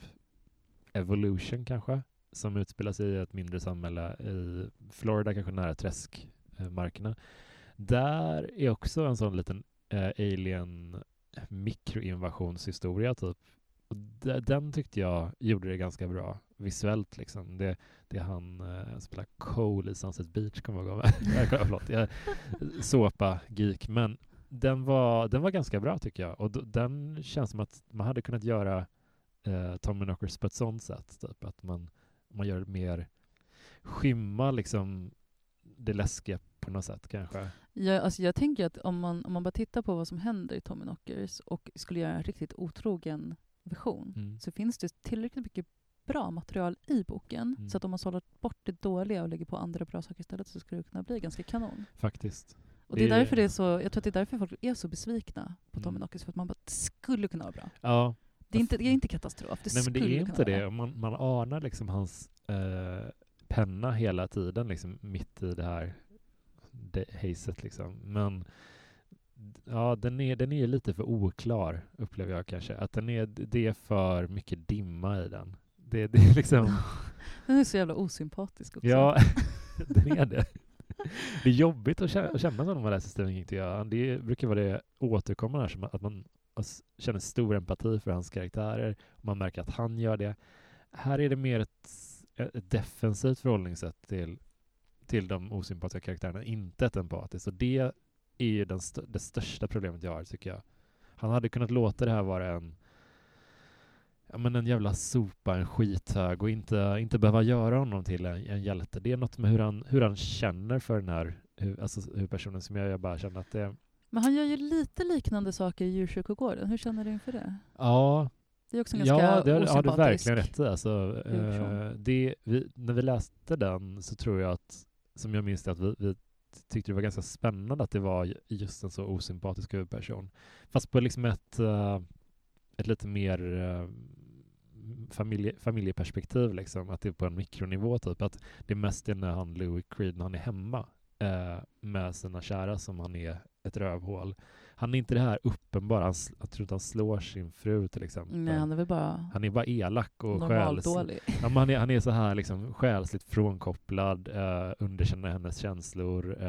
Evolution kanske, som utspelar sig i ett mindre samhälle i Florida, kanske nära träskmarkerna. Där är också en sån liten eh, alien mikroinvasionshistoria typ. Och den tyckte jag gjorde det ganska bra visuellt liksom. Det, det han eh, spelar Cole i Sunset Beach kommer jag ihåg. [LAUGHS] Förlåt, jag såpa geek men den var, den var ganska bra tycker jag och d- den känns som att man hade kunnat göra eh, Tommy Knockers på ett sånt sätt typ att man, man gör det mer skymma liksom det läskiga på något sätt kanske. Jag, alltså jag tänker att om man, om man bara tittar på vad som händer i Tommy Knockers och skulle göra en riktigt otrogen version Mm. så finns det tillräckligt mycket bra material i boken Mm. så att om man sållar bort det dåliga och lägger på andra bra saker istället så skulle det kunna bli ganska kanon. Faktiskt. Och det är därför det är så, jag tror att det är därför folk är så besvikna på Tommy Mm. För att man bara, det skulle kunna vara bra. Ja, Det är inte, det är inte katastrof, det Nej men det skulle är inte det. Man, man anar liksom hans eh, penna hela tiden liksom mitt i det här hazet liksom. Men ja, den är, den är lite för oklar upplever jag kanske. Att den är, det är för mycket dimma i den. Det, det är liksom, [LAUGHS] Den är så jävla osympatisk också. ja, [LAUGHS] den är det. Det är jobbigt att känna, att känna så när man läser Stephen King jag. Det brukar vara det återkommande här, att man känner stor empati för hans karaktärer. Och man märker att han gör det. Här är det mer ett, ett defensivt förhållningssätt till, till de osympatiska karaktärerna, inte ett empatiskt. Och det är ju den st- det största problemet jag har, tycker jag. Han hade kunnat låta det här vara en ja, men en jävla sopa, en skithög och inte, inte behöva göra honom till en, en hjälte. Det är något med hur han, hur han känner för den här hur, alltså, hur personen som jag, jag bara känner att det... Men han gör ju lite liknande saker i djurkyrkogården. Hur känner du inför det? Ja, Det är också en ganska ja det har har du verkligen rätt i. Alltså, eh, det, vi, när vi läste den så tror jag att, som jag minns det, att vi, vi tyckte det var ganska spännande att det var just en så osympatisk huvudperson. Fast på liksom ett, eh, ett lite mer eh, familje, familjeperspektiv, liksom, att det är på en mikronivå typ. Att det mest är när han, Louis Creed, när han är hemma eh, med sina kära som han är ett rövhål. Han är inte det här uppenbara, han, jag tror inte han slår sin fru till exempel. Nej, han är väl bara Han är bara elak och själs... dålig. Ja, han, är, han är så här liksom själsligt frånkopplad, eh, underkänner hennes känslor, eh,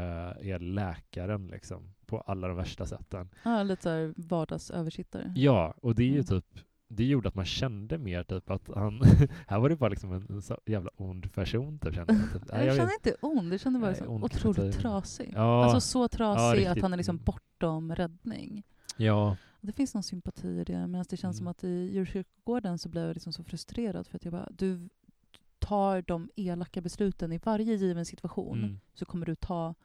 är läkaren liksom på alla de värsta sätten. Ja, lite vardagsöversittare. Ja, och det är ju Mm. typ det gjorde att man kände mer typ att han, [LAUGHS] här var det bara liksom en, en jävla ond person typ kände jag. Typ. Jag jag känner vet- inte ond, jag känner bara Nej, ond otroligt trasig. Ja, Alltså så trasig att riktigt. han är liksom bortom räddning. ja, Det finns någon sympati i det, medan det känns som Mm. att i djurkyrkogården så blev jag liksom så frustrerad för att jag bara, du tar de elaka besluten i varje given situation mm, så kommer du ta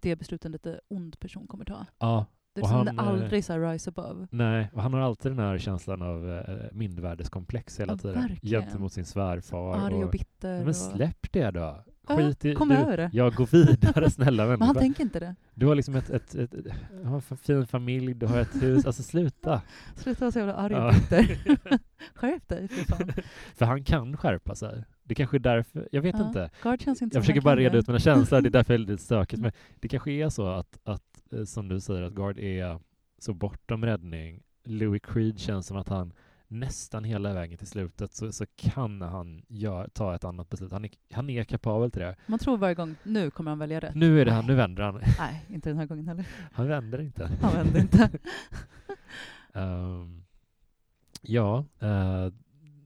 det beslutet en lite ond person kommer ta. ja, Det Och som han, det eh, aldrig så rise above. nej, och han har alltid den här känslan av eh, mindervärdeskomplex hela Ja, tiden verkligen. gentemot sin svärfar. Arg och och, bitter. men och... släpp det då! Skit i, kom du, över det. Ja, gå vidare [LAUGHS] snälla Men han människa. tänker inte det. Du har liksom ett, ett, ett, ett en fin familj, du har ett hus, alltså sluta. [LAUGHS] Sluta vara så jävla arg och bitter. [LAUGHS] Skärp dig för fan. För han kan skärpa sig. Det kanske är därför, jag vet Ja. inte. Jag försöker bara reda ut mina känslor, det är därför jag är lite stökigt. Mm. Men det kanske är så att, att, eh, som du säger, att Guard är så bortom räddning. Louis Creed känns som att han nästan hela vägen till slutet så, så kan han gör, ta ett annat beslut. Han är, han är kapabel till det. Man tror varje gång, nu kommer han välja rätt. Nu är det han, nu vänder han. Nej, inte den här gången heller. [LAUGHS] Han vänder inte. Han vände inte. [LAUGHS] Ehm, ja, eh,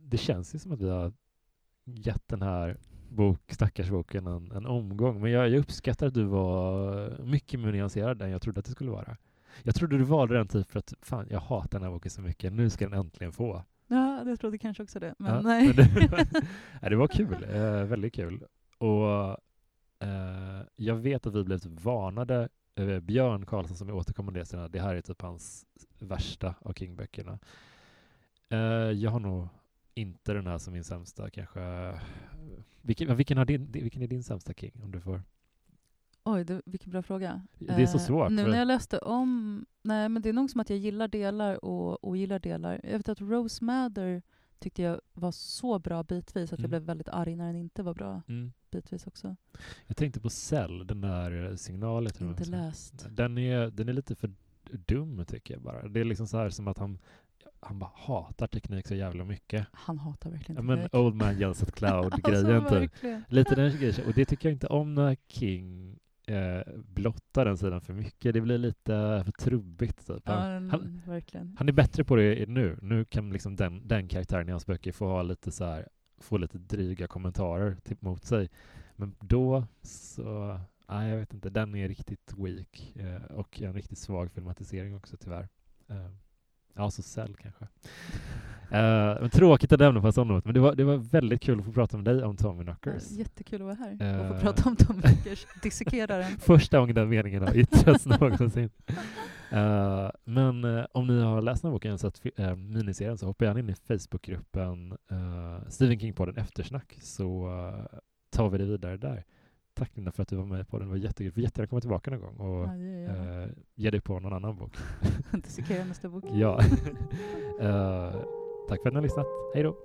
det känns ju som att vi har gett den här bok, stackars boken en, en omgång. Men jag, jag uppskattar att du var mycket mer nyanserad än jag trodde att du skulle vara. Jag trodde du valde den typ för att fan, jag hatar den här boken så mycket. Nu ska den äntligen få. Ja, jag trodde kanske också det. Men Ja, nej. men det, [LAUGHS] [LAUGHS] nej, det var kul. Eh, väldigt kul. Och eh, jag vet att vi blev typ varnade över Björn Karlsson som är återkommande i det här är typ hans värsta av King-böckerna. Eh, jag har nog inte den här som min sämsta kanske. Vilken, vilken, din, vilken är din sämsta King? Om du får. Oj, det, vilken bra fråga. Det är så Eh, svårt, Nu för- när jag läste om... Nej, men det är nog som att jag gillar delar och ogillar delar. Jag vet att Rose Mather tyckte jag var så bra bitvis att Mm. jag blev väldigt arg när den inte var bra Mm. bitvis också. Jag tänkte på Cell, den där eh, jag Inte läst. Den är, den är lite för dum tycker jag bara. Det är liksom så här som att han, han bara hatar teknik så jävla mycket. Han hatar verkligen Ja, men teknik. Old Man Yells at Cloud-grejen alltså, typ. Lite den grejen. Och det tycker jag inte om när King eh, blottar den sidan för mycket. Det blir lite för trubbigt. Typ. Ja, Han, han, verkligen. han är bättre på det nu. Nu kan liksom den, den karaktären i hans böcker få ha lite så här, få lite dryga kommentarer typ, mot sig. Men då så, nej jag vet inte, den är riktigt weak eh, och en riktigt svag filmatisering också tyvärr. Eh, ja, så Cell kanske. Men tråkigt att lämna på not, men det var, det var väldigt kul att få prata med dig om Tommy Knockers. jättekul att vara här och få Eh. prata om Tom Beckers [LAUGHS] dissekeraren. Första gången den meningen har yttrats [LAUGHS] någonsin. Eh, men eh, om ni har läst den här boken fi- eh, miniserien så hoppa gärna in i Facebookgruppen uh, Stephen King-podden Eftersnack så tar vi det vidare där. Tack Linda för att du var med på den. Det var jättekul. Du får jättegärna komma tillbaka någon gång och ja, eh, ge dig på någon annan bok. [LAUGHS] Dissekera nästa bok. ja. [LAUGHS] eh, tack för att ni har lyssnat. Hej då!